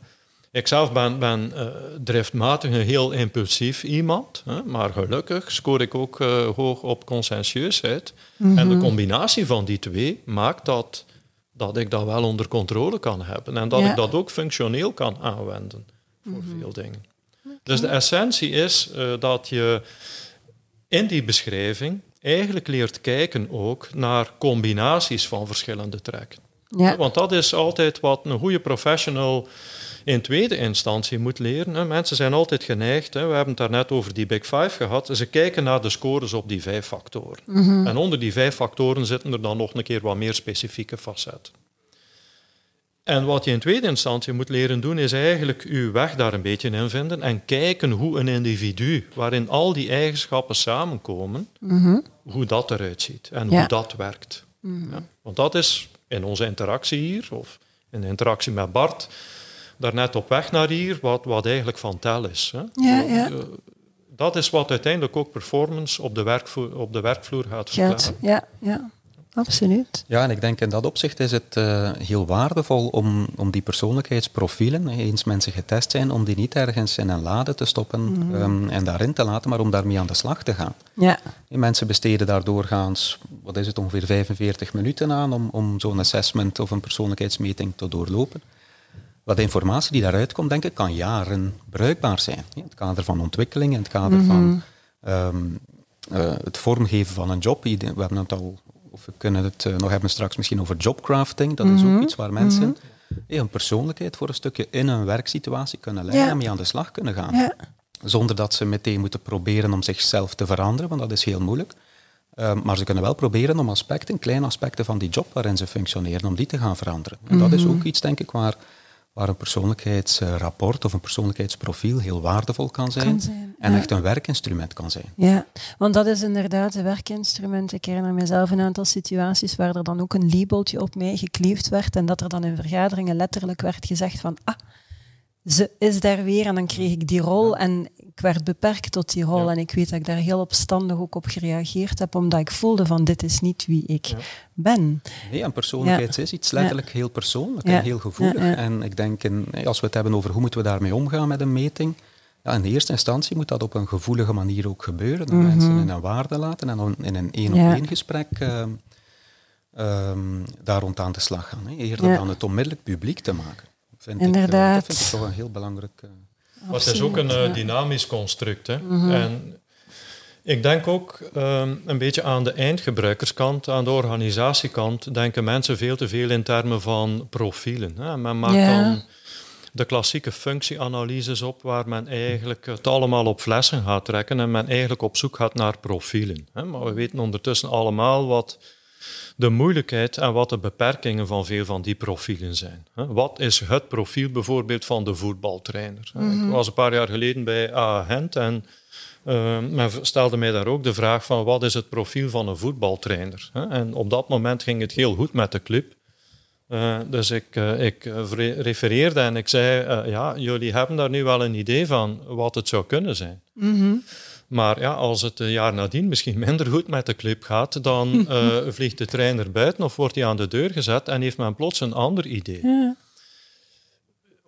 ik zelf ben, ben uh, driftmatig een heel impulsief iemand, hè, maar gelukkig scoor ik ook uh, hoog op conscientieusheid. Mm -hmm. En de mhm. combinatie van die twee maakt dat, dat ik dat wel onder controle kan hebben en dat ja. ik dat ook functioneel kan aanwenden voor mm -hmm. veel dingen. Okay. Dus de essentie is uh, dat je in die beschrijving eigenlijk leert kijken ook naar combinaties van verschillende trekken. Ja. Want dat is altijd wat een goede professional in tweede instantie moet leren. Mensen zijn altijd geneigd, we hebben het daarnet over die Big Five gehad, ze kijken naar de scores op die vijf factoren. Mhm. En onder die vijf factoren zitten er dan nog een keer wat meer specifieke facetten. En wat je in tweede instantie moet leren doen, is eigenlijk uw weg daar een beetje in vinden en kijken hoe een individu, waarin al die eigenschappen samenkomen, mhm. hoe dat eruit ziet en hoe dat werkt. Mhm. Ja, want dat is in onze interactie hier, of in de interactie met Bart, daarnet op weg naar hier, wat, wat eigenlijk van tel is. Hè. Ja, ja. Eh, dat is wat uiteindelijk ook performance op de werkvloer, op de werkvloer gaat verklaren. Ja, ja. Absoluut. Ja, en ik denk in dat opzicht is het uh, heel waardevol om, om die persoonlijkheidsprofielen, eens mensen getest zijn, om die niet ergens in een lade te stoppen mm. um, en daarin te laten, maar om daarmee aan de slag te gaan. Ja. En mensen besteden daar doorgaans, wat is het, ongeveer 45 minuten aan om, om zo'n assessment of een persoonlijkheidsmeting te doorlopen. Wat informatie die daaruit komt, denk ik, kan jaren bruikbaar zijn. In het kader van ontwikkeling, in het kader mm -hmm. van um, het vormgeven van een job. We hebben het al, of we kunnen het nog hebben straks misschien over jobcrafting. Dat is ook mhm. iets waar mensen mm hun persoonlijkheid voor een stukje in een werksituatie kunnen leiden en mee aan de slag kunnen gaan. Ja. Zonder dat ze meteen moeten proberen om zichzelf te veranderen, want dat is heel moeilijk. Ehm, maar ze kunnen wel proberen om aspecten, kleine aspecten van die job waarin ze functioneren, om die te gaan veranderen. En dat is mhm. ook iets, denk ik, waar, waar een persoonlijkheidsrapport of een persoonlijkheidsprofiel heel waardevol kan zijn. en echt een werkinstrument kan zijn. Ja, want dat is inderdaad een werkinstrument. Ik herinner mezelf een aantal situaties waar er dan ook een labeltje op mij gekleefd werd en dat er dan in vergaderingen letterlijk werd gezegd van ah, ze is daar weer en dan kreeg ik die rol en ik werd beperkt tot die rol. En ik weet dat ik daar heel opstandig ook op gereageerd heb, omdat ik voelde van dit is niet wie ik ben. Nee, en persoonlijkheid is iets letterlijk heel persoonlijk en heel gevoelig. En ik denk, in, als we het hebben over hoe moeten we daarmee omgaan met een meting, ja, in de eerste instantie moet dat op een gevoelige manier ook gebeuren. Mm Mensen in een waarde laten en dan in een één-op-één gesprek uh, daar rond aan de slag gaan. Hè. Eerder dan het onmiddellijk publiek te maken. Vind Inderdaad. Ik, dat vind ik toch een heel belangrijk... Uh, maar het is ook een uh, dynamisch construct. Hè? Mhm. En ik denk ook um, een beetje aan de eindgebruikerskant, aan de organisatiekant, denken mensen veel te veel in termen van profielen. Hè? Men maakt dan de klassieke functieanalyses op, waar men eigenlijk het allemaal op flessen gaat trekken en men eigenlijk op zoek gaat naar profielen. Hè? Maar we weten ondertussen allemaal wat de moeilijkheid en wat de beperkingen van veel van die profielen zijn. Wat is het profiel bijvoorbeeld van de voetbaltrainer? Ik mhm. was een paar jaar geleden bij Agent en uh, men stelde mij daar ook de vraag van wat is het profiel van een voetbaltrainer? En op dat moment ging het heel goed met de club. Uh, dus ik, uh, ik refereerde en ik zei, ja, jullie hebben daar nu wel een idee van wat het zou kunnen zijn. Mm maar ja, als het een jaar nadien misschien minder goed met de club gaat, dan uh, vliegt de trainer buiten of wordt hij aan de deur gezet en heeft men plots een ander idee. Ja.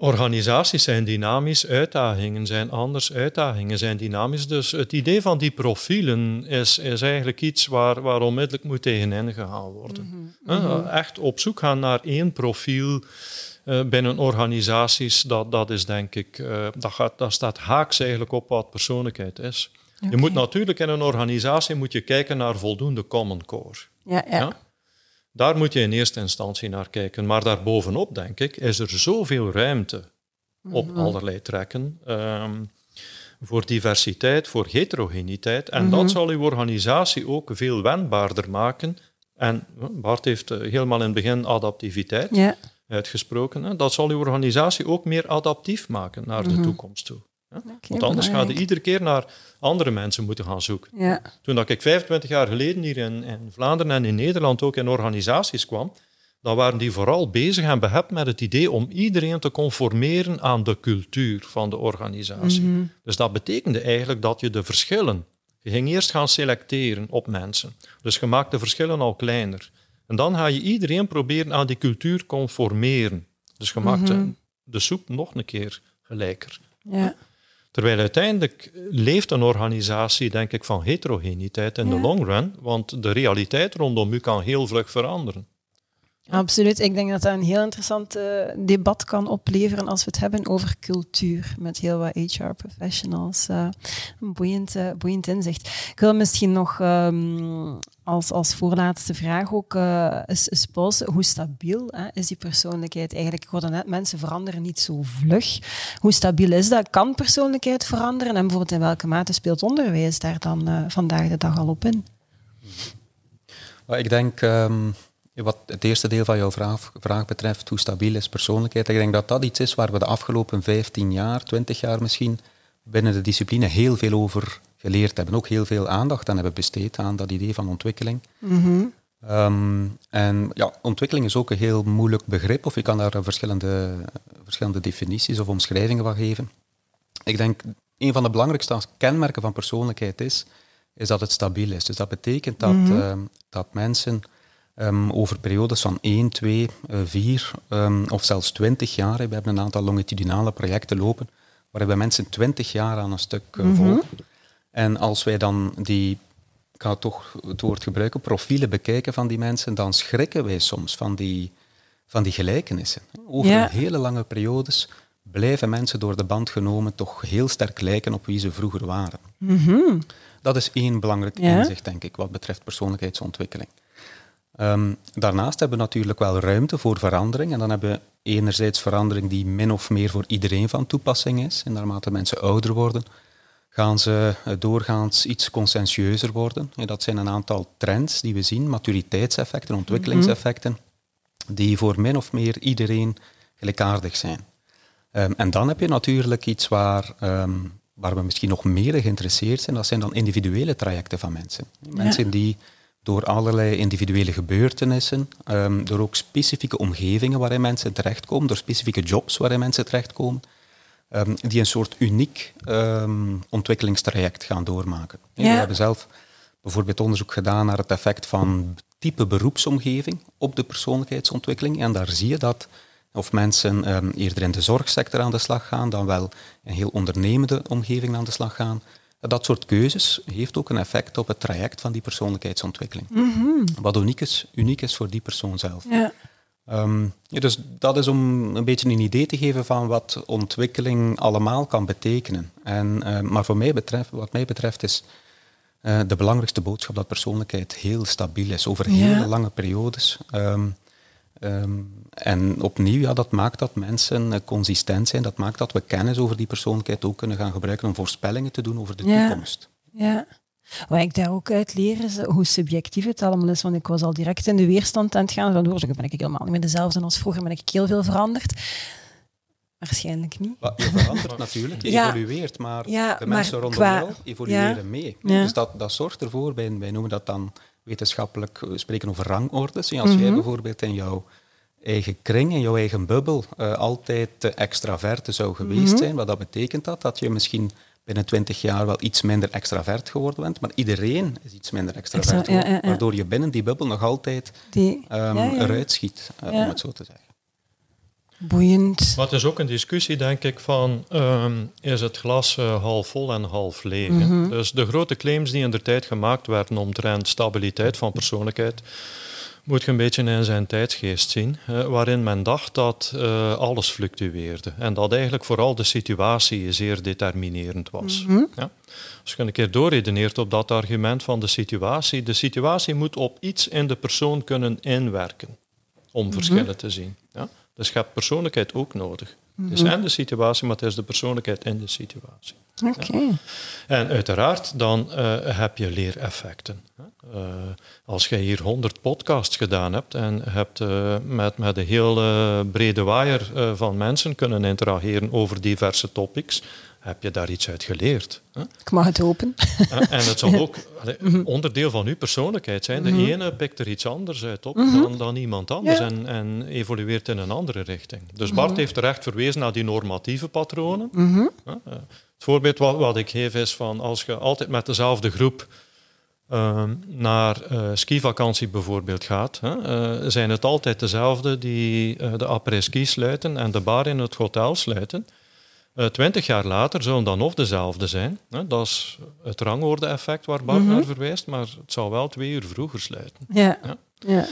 Organisaties zijn dynamisch, uitdagingen zijn anders, uitdagingen zijn dynamisch. Dus het idee van die profielen is, is eigenlijk iets waar, waar onmiddellijk moet tegenin gegaan worden. Mhm, mhm. Echt op zoek gaan naar één profiel uh, binnen organisaties, dat, dat is denk ik, uh, dat, gaat, dat staat haaks eigenlijk op wat persoonlijkheid is. Je moet natuurlijk in een organisatie moet je kijken naar voldoende common core. Ja, ja. Daar moet je in eerste instantie naar kijken. Maar daarbovenop, denk ik, is er zoveel ruimte op mhm. allerlei trekken. Ehm, voor diversiteit, voor heterogeniteit. En dat mhm. zal uw organisatie ook veel wendbaarder maken. En Bart heeft eh, helemaal in het begin adaptiviteit uitgesproken. Hè. Dat zal uw organisatie ook meer adaptief maken naar de mhm. toekomst toe. Want anders ga je iedere keer naar andere mensen moeten gaan zoeken. Ja. Toen dat ik 25 jaar geleden hier in, in, Vlaanderen en in Nederland ook in organisaties kwam, dan waren die vooral bezig en behept met het idee om iedereen te conformeren aan de cultuur van de organisatie. Mhm. Dus dat betekende eigenlijk dat je de verschillen, je ging eerst gaan selecteren op mensen. Dus je maakt de verschillen al kleiner. En dan ga je iedereen proberen aan die cultuur conformeren. Dus je maakt mhm. de soep nog een keer gelijker. Ja. Terwijl uiteindelijk leeft een organisatie, denk ik, van heterogeniteit in de long run, want de realiteit rondom u kan heel vlug veranderen. Absoluut. Ik denk dat dat een heel interessant uh, debat kan opleveren als we het hebben over cultuur met heel wat HR-professionals. Uh, een boeiend, uh, boeiend inzicht. Ik wil misschien nog um, als, als voorlaatste vraag ook uh, eens, polsen. Hoe stabiel hè, is die persoonlijkheid eigenlijk? Ik hoorde net, mensen veranderen niet zo vlug. Hoe stabiel is dat? Kan persoonlijkheid veranderen? En bijvoorbeeld in welke mate speelt onderwijs daar dan vandaag de dag al op in? Ik denk... Um wat het eerste deel van jouw vraag, vraag, betreft, hoe stabiel is persoonlijkheid, ik denk dat dat iets is waar we de afgelopen 15 jaar, 20 jaar misschien, binnen de discipline heel veel over geleerd hebben. Ook heel veel aandacht aan hebben besteed aan dat idee van ontwikkeling. Mhm. Ehm, en ja, ontwikkeling is ook een heel moeilijk begrip, of je kan daar verschillende, verschillende definities of omschrijvingen van geven. Ik denk, een van de belangrijkste kenmerken van persoonlijkheid is, is dat het stabiel is. Dus dat betekent dat, mhm. ehm, dat mensen Um, over periodes van 1, 2, 4 um, of zelfs 20 jaar. We hebben een aantal longitudinale projecten lopen, waarbij mensen 20 jaar aan een stuk uh, volgen. En als wij dan die, ik ga toch het woord gebruiken, profielen bekijken van die mensen, dan schrikken wij soms van die, van die gelijkenissen. Over hele lange periodes blijven mensen door de band genomen toch heel sterk lijken op wie ze vroeger waren. Mhm. Dat is één belangrijk Ja. inzicht, denk ik, wat betreft persoonlijkheidsontwikkeling. Ehm, daarnaast hebben we natuurlijk wel ruimte voor verandering. En dan hebben we enerzijds verandering die min of meer voor iedereen van toepassing is. En naarmate mensen ouder worden, gaan ze eh, doorgaans iets conscientieuzer worden. En dat zijn een aantal trends die we zien, maturiteitseffecten, ontwikkelingseffecten, die voor min of meer iedereen gelijkaardig zijn. Ehm, en dan heb je natuurlijk iets waar, ehm, waar we misschien nog meer geïnteresseerd zijn, dat zijn dan individuele trajecten van mensen. Mensen die door allerlei individuele gebeurtenissen, ehm, door ook specifieke omgevingen waarin mensen terechtkomen, door specifieke jobs waarin mensen terechtkomen, ehm, die een soort uniek ehm, ontwikkelingstraject gaan doormaken. Ja. We hebben zelf bijvoorbeeld onderzoek gedaan naar het effect van type beroepsomgeving op de persoonlijkheidsontwikkeling. En daar zie je dat of mensen eerder in de zorgsector aan de slag gaan, dan wel in een heel ondernemende omgeving aan de slag gaan. Dat soort keuzes heeft ook een effect op het traject van die persoonlijkheidsontwikkeling. Wat uniek is, uniek is voor die persoon zelf. Ja. Ehm, ja, dus dat is om een beetje een idee te geven van wat ontwikkeling allemaal kan betekenen. En, eh, maar voor mij betreft, wat mij betreft is eh, de belangrijkste boodschap dat persoonlijkheid heel stabiel is over Ja. hele lange periodes. Ehm, ehm, en opnieuw, ja, dat maakt dat mensen eh, consistent zijn, dat maakt dat we kennis over die persoonlijkheid ook kunnen gaan gebruiken om voorspellingen te doen over de Ja. toekomst. Ja. Wat ik daar ook uit leer is hoe subjectief het allemaal is. Want ik was al direct in de weerstand aan het gaan. Van, hoor, ben ik helemaal niet meer dezelfde als vroeger. Ben ik heel veel veranderd. Waarschijnlijk niet. Wat- Je verandert natuurlijk, je Ja. evolueert, maar Ja, de maar mensen rondom qua- jou evolueren ja. mee. Dus dat, dat zorgt ervoor, wij, wij noemen dat dan wetenschappelijk, we spreken over rangordes. En als jij Mhm. bijvoorbeeld in jouw eigen kring, in jouw eigen bubbel, eh, altijd te extraverte zou geweest Mhm. zijn, wat dat betekent dat? Dat je misschien binnen twintig jaar wel iets minder extravert geworden bent, maar iedereen is iets minder extravert Extra- ja, geworden, ja, ja. waardoor je binnen die bubbel nog altijd Die, ehm, eruit schiet, eh, om het zo te zeggen. Boeiend. Maar het is ook een discussie, denk ik, van ehm, is het glas eh, half vol en half leeg. Mhm. Dus de grote claims die in de tijd gemaakt werden omtrent stabiliteit van persoonlijkheid, moet je een beetje in zijn tijdsgeest zien, eh, waarin men dacht dat eh, alles fluctueerde en dat eigenlijk vooral de situatie zeer determinerend was. Mhm. Ja? Als je een keer doorredeneert op dat argument van de situatie, de situatie moet op iets in de persoon kunnen inwerken om verschillen te zien. Ja? Dus je hebt persoonlijkheid ook nodig. Het is en de situatie, maar het is de persoonlijkheid in de situatie. Oké. En uiteraard, dan eh, heb je leereffecten. Eh, als je hier 100 podcasts gedaan hebt en hebt eh, met, met een heel brede waaier van mensen kunnen interageren over diverse topics, heb je daar iets uit geleerd. hè. Ik mag het hopen. En het zal ook allee, onderdeel van uw persoonlijkheid zijn. De ene pikt er iets anders uit op dan, dan iemand anders Ja. en, en evolueert in een andere richting. Dus Bart heeft terecht verwezen naar die normatieve patronen. Mhm. Hè, eh, Het voorbeeld wat, wat ik geef is van als je altijd met dezelfde groep ehm, naar eh skivakantie bijvoorbeeld gaat, hè, eh, zijn het altijd dezelfde die de après-ski sluiten en de bar in het hotel sluiten. Eh, Twintig jaar later zullen dan nog dezelfde zijn. Dat is het rangorde-effect waar Bart Mhm. naar verwijst, maar het zal wel twee uur vroeger sluiten. Ja. Ja. ja.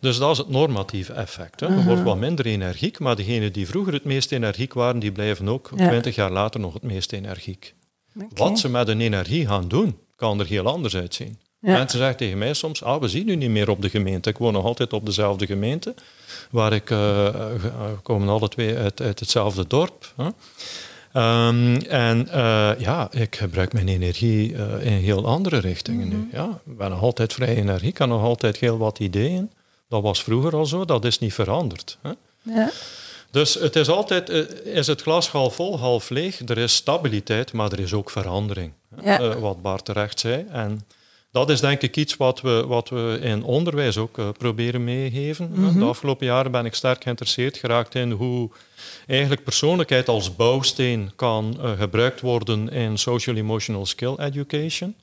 Dus dat is het normatieve effect. Hè. Mhm. wordt wat minder energiek, maar degenen die vroeger het meest energiek waren, die blijven ook Ja. twintig jaar later nog het meest energiek. Wat ze met hun energie gaan doen, kan er heel anders uitzien. Ja. Mensen zeggen tegen mij soms, ah, we zien u niet meer op de gemeente. Ik woon nog altijd op dezelfde gemeente, waar ik, eh, ge- eh, we komen alle twee uit, uit hetzelfde dorp. Ehm, en eh, ja, ik gebruik mijn energie eh, in heel andere richtingen nu. Ja, ik ben nog altijd vrij energiek, ik heb nog altijd heel wat ideeën. Dat was vroeger al zo, dat is niet veranderd. Hè. Ja. Dus het is altijd, eh, is het glas half vol, half leeg. Er is stabiliteit, maar er is ook verandering. Ja. Eh, wat Bart terecht zei. En dat is denk ik iets wat we, wat we in onderwijs ook eh, proberen meegeven. Mhm. De afgelopen jaren ben ik sterk geïnteresseerd geraakt in hoe eigenlijk persoonlijkheid als bouwsteen kan eh, gebruikt worden in social emotional skill education.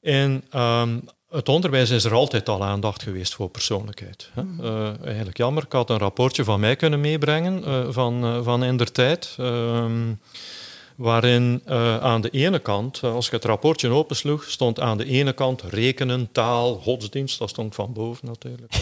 In ehm, het onderwijs is er altijd al aandacht geweest voor persoonlijkheid. Hè. Eh, eigenlijk jammer, ik had een rapportje van mij kunnen meebrengen van, van in der tijd. ehm, waarin uh, aan de ene kant, als ik het rapportje opensloeg, stond aan de ene kant rekenen, taal, godsdienst, dat stond van boven natuurlijk.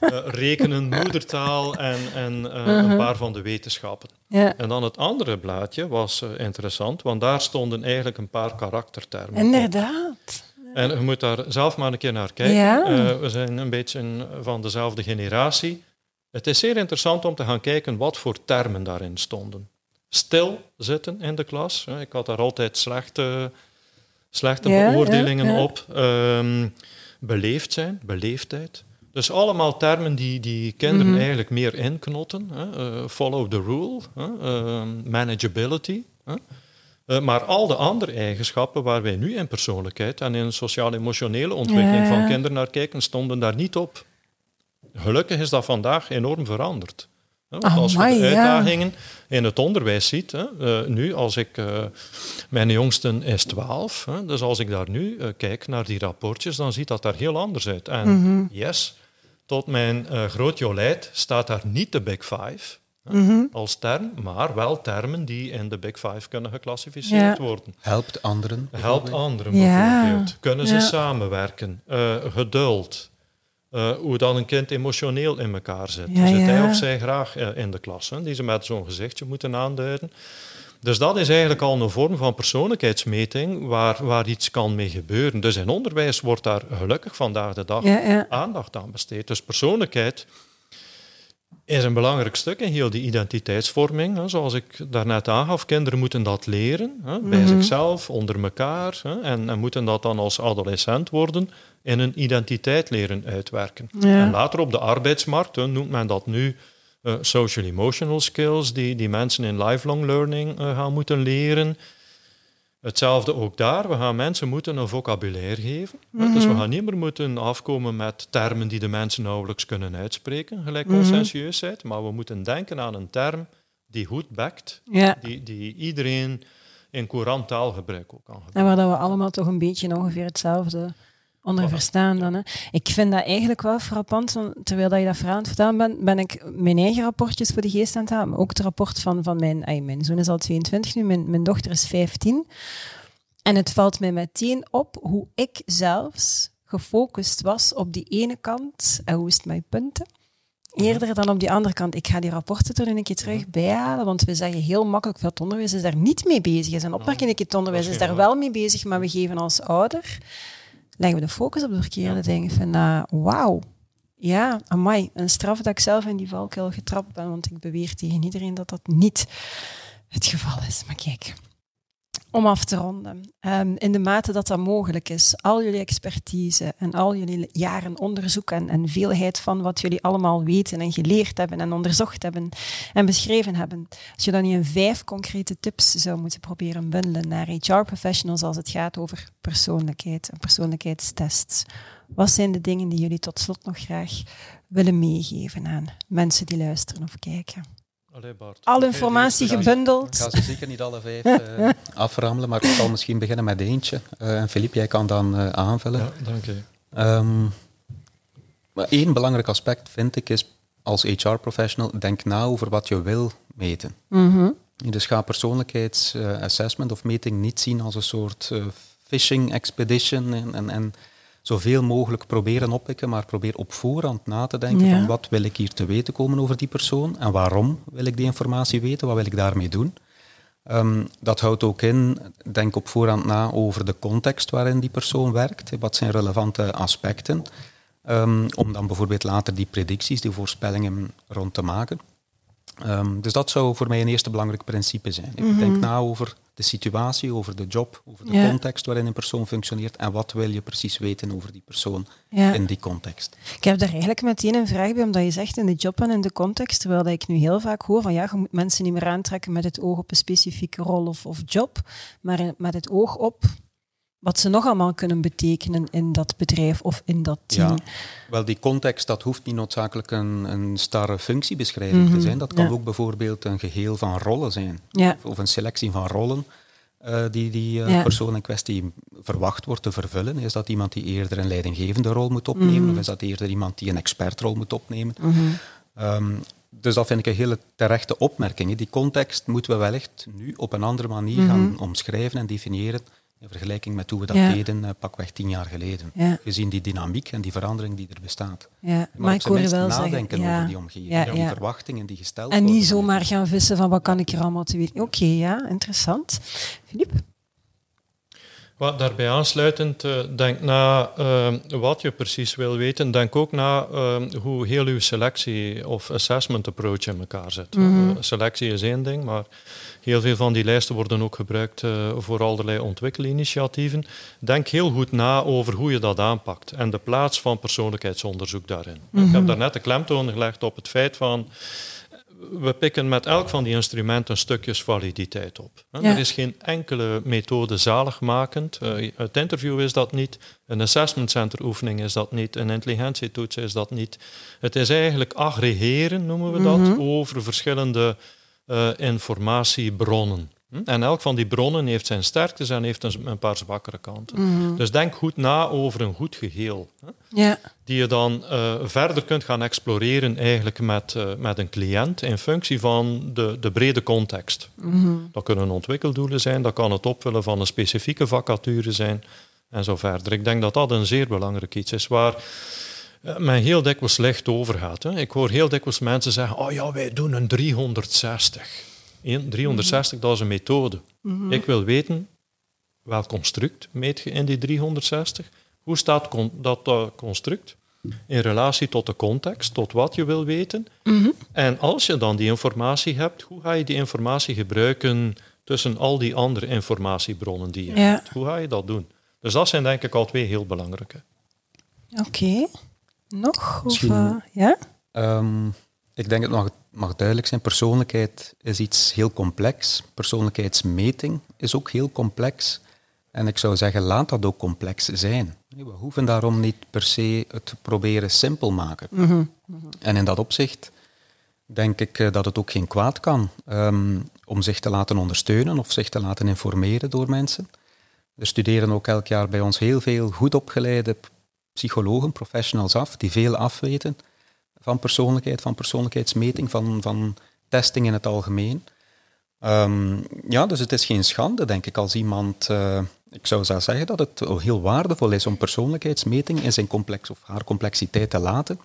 uh, rekenen, moedertaal en, en uh, -huh. een paar van de wetenschappen. Ja. En dan het andere blaadje was interessant, want daar stonden eigenlijk een paar karaktertermen. Inderdaad. En je moet daar zelf maar een keer naar kijken. Ja. We zijn een beetje van dezelfde generatie. Het is zeer interessant om te gaan kijken wat voor termen daarin stonden. Stil zitten in de klas. Ik had daar altijd slechte, slechte Ja, beoordelingen ja, ja. op. Um, beleefd zijn, beleefdheid. Dus allemaal termen die, die kinderen Mhm. eigenlijk meer inknotten. Uh, follow the rule. Um, manageability. Uh, maar al de andere eigenschappen waar wij nu in persoonlijkheid en in sociaal-emotionele ontwikkeling van kinderen naar kijken, stonden daar niet op. Gelukkig is dat vandaag enorm veranderd. Hè, Want als je de ja. uitdagingen in het onderwijs ziet, hè, eh, nu als ik, eh, mijn jongste is 12, hè, dus als ik daar nu eh, kijk naar die rapportjes, dan ziet dat daar heel anders uit. En Mhm. yes, tot mijn eh, groot jolijt staat daar niet de Big Five Mhm. als term, maar wel termen die in de Big Five kunnen geclassificeerd Ja. worden. Helpt anderen. Helpt bijvoorbeeld. anderen Ja. bijvoorbeeld. Kunnen ze Ja. samenwerken? Eh, geduld. Eh, hoe dan een kind emotioneel in elkaar zit. Ja, zit hij of zij graag eh, in de klas? Hè, die ze met zo'n gezichtje moeten aanduiden. Dus dat is eigenlijk al een vorm van persoonlijkheidsmeting waar, waar iets kan mee gebeuren. Dus in onderwijs wordt daar gelukkig vandaag de dag Ja, ja. aandacht aan besteed. Dus persoonlijkheid is een belangrijk stuk in heel die identiteitsvorming. Hè. Zoals ik daarnet aangaf, kinderen moeten dat leren, hè, bij Mhm. zichzelf, onder elkaar. Hè, en, en moeten dat dan als adolescent worden in een identiteit leren uitwerken. Ja. En later op de arbeidsmarkt noemt men dat nu eh, social emotional skills, die, die mensen in lifelong learning eh, gaan moeten leren. Hetzelfde ook daar. We gaan mensen moeten een vocabulaire geven. Dus we gaan niet meer moeten afkomen met termen die de mensen nauwelijks kunnen uitspreken, gelijk Mhm. conscientieusheid. Maar we moeten denken aan een term die goed bekt, ja. die, die iedereen in courant taalgebruik ook kan En gebruiken. waar dat we allemaal toch een beetje ongeveer hetzelfde onder verstaan dan. Hè. Ik vind dat eigenlijk wel frappant, terwijl dat je dat verhaal aan het vertellen bent, ben ik mijn eigen rapportjes voor de geest aan het halen. Maar ook het rapport van, van mijn, ay, mijn zoon is al 22 nu, mijn, mijn dochter is 15. En het valt mij meteen op hoe ik zelfs gefocust was op die ene kant, en hoe is het met punten, eerder dan op die andere kant. Ik ga die rapporten er een keer terug bijhalen, want we zeggen heel makkelijk dat het onderwijs is daar niet mee bezig is. En opmerking, het onderwijs is daar wel mee bezig, maar we geven als ouder, leggen we de focus op de verkeerde dingen. Vind dat, wauw. Ja, amai, een straf dat ik zelf in die valkuil getrapt ben, want ik beweer tegen iedereen dat dat niet het geval is. Maar kijk, om af te ronden, ehm, in de mate dat dat mogelijk is, al jullie expertise en al jullie jaren onderzoek en, en veelheid van wat jullie allemaal weten en geleerd hebben en onderzocht hebben en beschreven hebben, als je dan niet in vijf concrete tips zou moeten proberen bundelen naar HR-professionals als het gaat over persoonlijkheid en persoonlijkheidstests, wat zijn de dingen die jullie tot slot nog graag willen meegeven aan mensen die luisteren of kijken? Allee, Bart. Alle Oké, informatie is- Ik gebundeld. ga ze zeker niet alle vijf eh, aframmelen, maar ik zal misschien beginnen met eentje. Eh, en Filip, jij kan dan eh, aanvullen. Ja, dank je. Ehm, maar één belangrijk aspect vind ik is als HR-professional, denk na over wat je wil meten. Mhm. Dus ga persoonlijkheidsassessment of meting niet zien als een soort fishing expedition en, en, en zoveel mogelijk proberen oppikken, maar probeer op voorhand na te denken Ja. van wat wil ik hier te weten komen over die persoon en waarom wil ik die informatie weten, wat wil ik daarmee doen. Ehm, dat houdt ook in, denk op voorhand na over de context waarin die persoon werkt. Wat zijn relevante aspecten? Ehm, om dan bijvoorbeeld later die predicties, die voorspellingen rond te maken. Ehm, dus dat zou voor mij een eerste belangrijk principe zijn. Ik denk na over de situatie, over de job, over de Ja. context waarin een persoon functioneert en wat wil je precies weten over die persoon Ja. in die context. Ik heb daar eigenlijk meteen een vraag bij, omdat je zegt in de job en in de context, terwijl dat ik nu heel vaak hoor van ja, je moet mensen niet meer aantrekken met het oog op een specifieke rol of, of job, maar in- met het oog op wat ze nog allemaal kunnen betekenen in dat bedrijf of in dat team. Ja, wel die context, dat hoeft niet noodzakelijk een, een starre functiebeschrijving te Mhm, zijn. Dat kan ja. ook bijvoorbeeld een geheel van rollen zijn. Ja. Of een selectie van rollen eh, die die eh, persoon in kwestie verwacht wordt te vervullen. Is dat iemand die eerder een leidinggevende rol moet opnemen? Mhm. Of is dat eerder iemand die een expertrol moet opnemen? Mhm. Ehm, dus dat vind ik een hele terechte opmerking. Die context moeten we wellicht nu op een andere manier gaan omschrijven en definiëren in vergelijking met hoe we dat Ja. deden uh, pakweg tien jaar geleden. Ja. Gezien die dynamiek en die verandering die er bestaat. Ja, Maar, ik hoor je minst wel nadenken zeggen. over die omgeving, die verwachtingen die gesteld En worden. niet zomaar gaan vissen van wat kan ik er allemaal te weten. Oké, ja, interessant. Filip? Wat daarbij aansluitend, eh, denk na eh, wat je precies wil weten. Denk ook na eh, hoe heel uw selectie of assessment approach in elkaar zit. Mhm. Selectie is één ding, maar heel veel van die lijsten worden ook gebruikt voor allerlei ontwikkelinitiatieven. Denk heel goed na over hoe je dat aanpakt en de plaats van persoonlijkheidsonderzoek daarin. Ik Mhm. heb daarnet de klemtoon gelegd op het feit van we pikken met elk van die instrumenten stukjes validiteit op. Ja. Er is geen enkele methode zaligmakend. Uh, het interview is dat niet, een assessment center oefening is dat niet, een intelligentietoets is dat niet. Het is eigenlijk aggregeren, noemen we dat, Mhm. over verschillende uh, informatiebronnen. Hm? En elk van die bronnen heeft zijn sterktes en heeft een, een paar zwakkere kanten. Mhm. Dus denk goed na over een goed geheel. Hè? Ja. die je dan uh, verder kunt gaan exploreren eigenlijk met, uh, met een cliënt in functie van de, de brede context. Mm-hmm. Dat kunnen ontwikkeldoelen zijn, dat kan het opvullen van een specifieke vacature zijn en zo verder. Ik denk dat dat een zeer belangrijk iets is waar uh, men heel dikwijls licht over gaat. Hè. Ik hoor heel dikwijls mensen zeggen, oh ja, wij doen een 360. Een 360, dat is een methode. Mm-hmm. Ik wil weten, welk construct meet je in die 360? Hoe staat con dat uh, construct in relatie tot de context, tot wat je wil weten? Mm-hmm. En als je dan die informatie hebt, hoe ga je die informatie gebruiken tussen al die andere informatiebronnen die je Ja. hebt? Hoe ga je dat doen? Dus dat zijn denk ik al twee heel belangrijke. Oké. Okay. Nog? Of, uh, ja? Um, ik denk het mag, mag duidelijk zijn, persoonlijkheid is iets heel complex. Persoonlijkheidsmeting is ook heel complex. En ik zou zeggen, laat dat ook complex zijn. We hoeven daarom niet per se het proberen simpel maken. Mm-hmm. Mm-hmm. En in dat opzicht denk ik uh, dat het ook geen kwaad kan um, om zich te laten ondersteunen of zich te laten informeren door mensen. Er studeren ook elk jaar bij ons heel veel goed opgeleide psychologen, professionals af, die veel afweten van persoonlijkheid, van persoonlijkheidsmeting, van, van testing in het algemeen. Um, ja, dus het is geen schande, denk ik, als iemand... Uh, ik zou zelfs zeggen dat het heel waardevol is om persoonlijkheidsmeting in zijn complex of haar complexiteit te laten.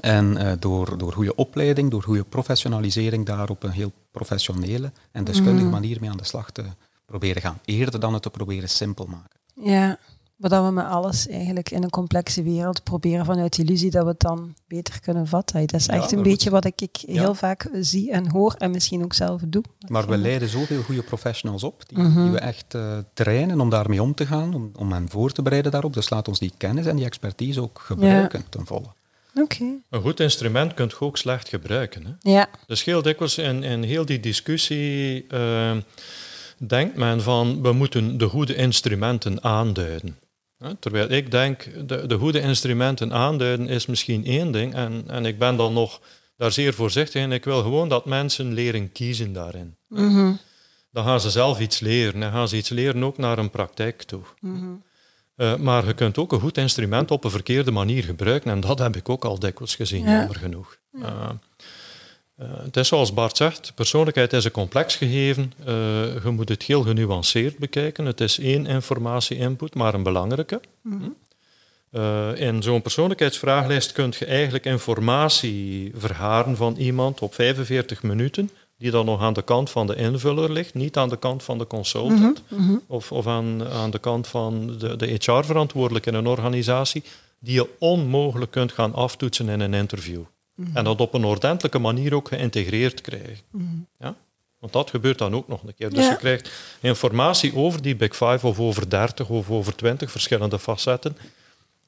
En uh, door, door goede opleiding, door goede professionalisering daar op een heel professionele en deskundige mm. manier mee aan de slag te proberen gaan. Eerder dan het te proberen simpel maken. Ja, maar dat we met alles eigenlijk in een complexe wereld proberen vanuit illusie dat we het dan beter kunnen vatten. Dat is echt ja, een beetje wat ik, ik heel ja. vaak zie en hoor en misschien ook zelf doe. Maar we leiden zoveel goede professionals op, die, mm -hmm. die we echt uh, trainen om daarmee om te gaan, om, om hen voor te bereiden daarop. Dus laat ons die kennis en die expertise ook gebruiken ja. ten volle. Okay. Een goed instrument kunt je ook slecht gebruiken. Hè? Ja. Dus heel dikwijls in, in heel die discussie uh, denkt men van we moeten de goede instrumenten aanduiden. Terwijl ik denk, de, de goede instrumenten aanduiden is misschien één ding. En, en ik ben dan nog daar zeer voorzichtig in. Ik wil gewoon dat mensen leren kiezen daarin. Mm -hmm. Dan gaan ze zelf iets leren. Dan gaan ze iets leren ook naar een praktijk toe. Mm -hmm. uh, maar je kunt ook een goed instrument op een verkeerde manier gebruiken. En dat heb ik ook al dikwijls gezien, ja. jammer genoeg. Ja. Uh, uh, het is zoals Bart zegt, persoonlijkheid is een complex gegeven. Uh, je moet het heel genuanceerd bekijken. Het is één informatie-input, maar een belangrijke. Mm. Uh, in zo'n persoonlijkheidsvraaglijst kun je eigenlijk informatie verharen van iemand op 45 minuten, die dan nog aan de kant van de invuller ligt, niet aan de kant van de consultant mm -hmm. of, of aan, aan de kant van de, de HR-verantwoordelijke in een organisatie, die je onmogelijk kunt gaan aftoetsen in een interview. En dat op een ordentelijke manier ook geïntegreerd krijgen. Mm. Ja? Want dat gebeurt dan ook nog een keer. Dus ja. je krijgt informatie over die Big Five of over 30 of over 20 verschillende facetten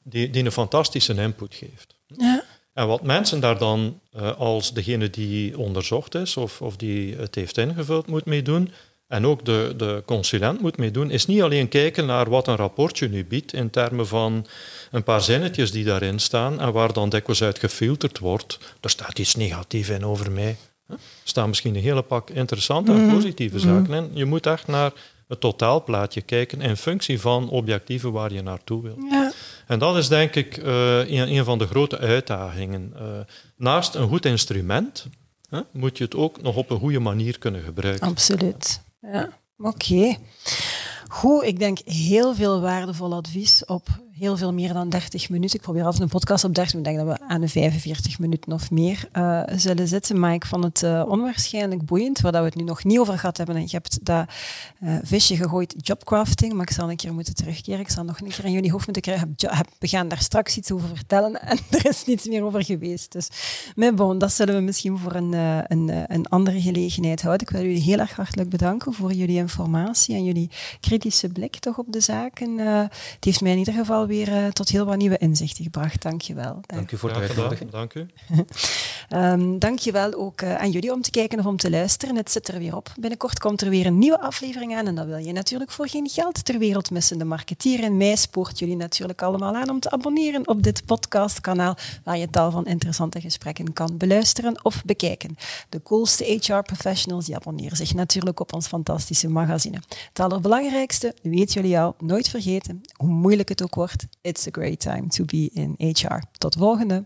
die, die een fantastische input geeft. Ja. En wat mensen daar dan uh, als degene die onderzocht is of, of die het heeft ingevuld moet meedoen, en ook de, de consulent moet meedoen, is niet alleen kijken naar wat een rapportje nu biedt in termen van een paar zinnetjes die daarin staan en waar dan dikwijls uit gefilterd wordt. Er staat iets negatiefs in over mij. Er staan misschien een hele pak interessante en positieve zaken in. Je moet echt naar het totaalplaatje kijken in functie van objectieven waar je naartoe wil. Ja. En dat is denk ik uh, een, een, van de grote uitdagingen. Uh, naast een goed instrument hè, moet je het ook nog op een goede manier kunnen gebruiken. Absoluut. Ja. Oké. Goed, ik denk heel veel waardevol advies op heel veel meer dan 30 minuten. Ik probeer altijd een podcast op 30 minuten. Ik denk dat we aan de 45 minuten of meer uh, zullen zitten. Maar ik vond het uh, onwaarschijnlijk boeiend, waar we het nu nog niet over gehad hebben. En je hebt dat uh, visje gegooid, jobcrafting. Maar ik zal een keer moeten terugkeren. Ik zal nog een keer in jullie hoofd moeten krijgen. We gaan daar straks iets over vertellen. En er is niets meer over geweest. Dus maar bon, dat zullen we misschien voor een, een, een andere gelegenheid houden. Ik wil jullie heel erg hartelijk bedanken voor jullie informatie en jullie kritische blik toch op de zaken. het heeft mij in ieder geval weer uh, tot heel wat nieuwe inzichten gebracht. Dank je wel. Dank u voor de uitnodiging. Dank u. um, dank je wel ook uh, aan jullie om te kijken of om te luisteren. Het zit er weer op. Binnenkort komt er weer een nieuwe aflevering aan en dat wil je natuurlijk voor geen geld ter wereld missen. De marketeer in mij spoort jullie natuurlijk allemaal aan om te abonneren op dit podcastkanaal waar je tal van interessante gesprekken kan beluisteren of bekijken. De coolste HR-professionals die abonneren zich natuurlijk op ons fantastische magazine. Het allerbelangrijkste, weet jullie al, nooit vergeten, hoe moeilijk het ook wordt, it's a great time to be in HR. Tot volgende!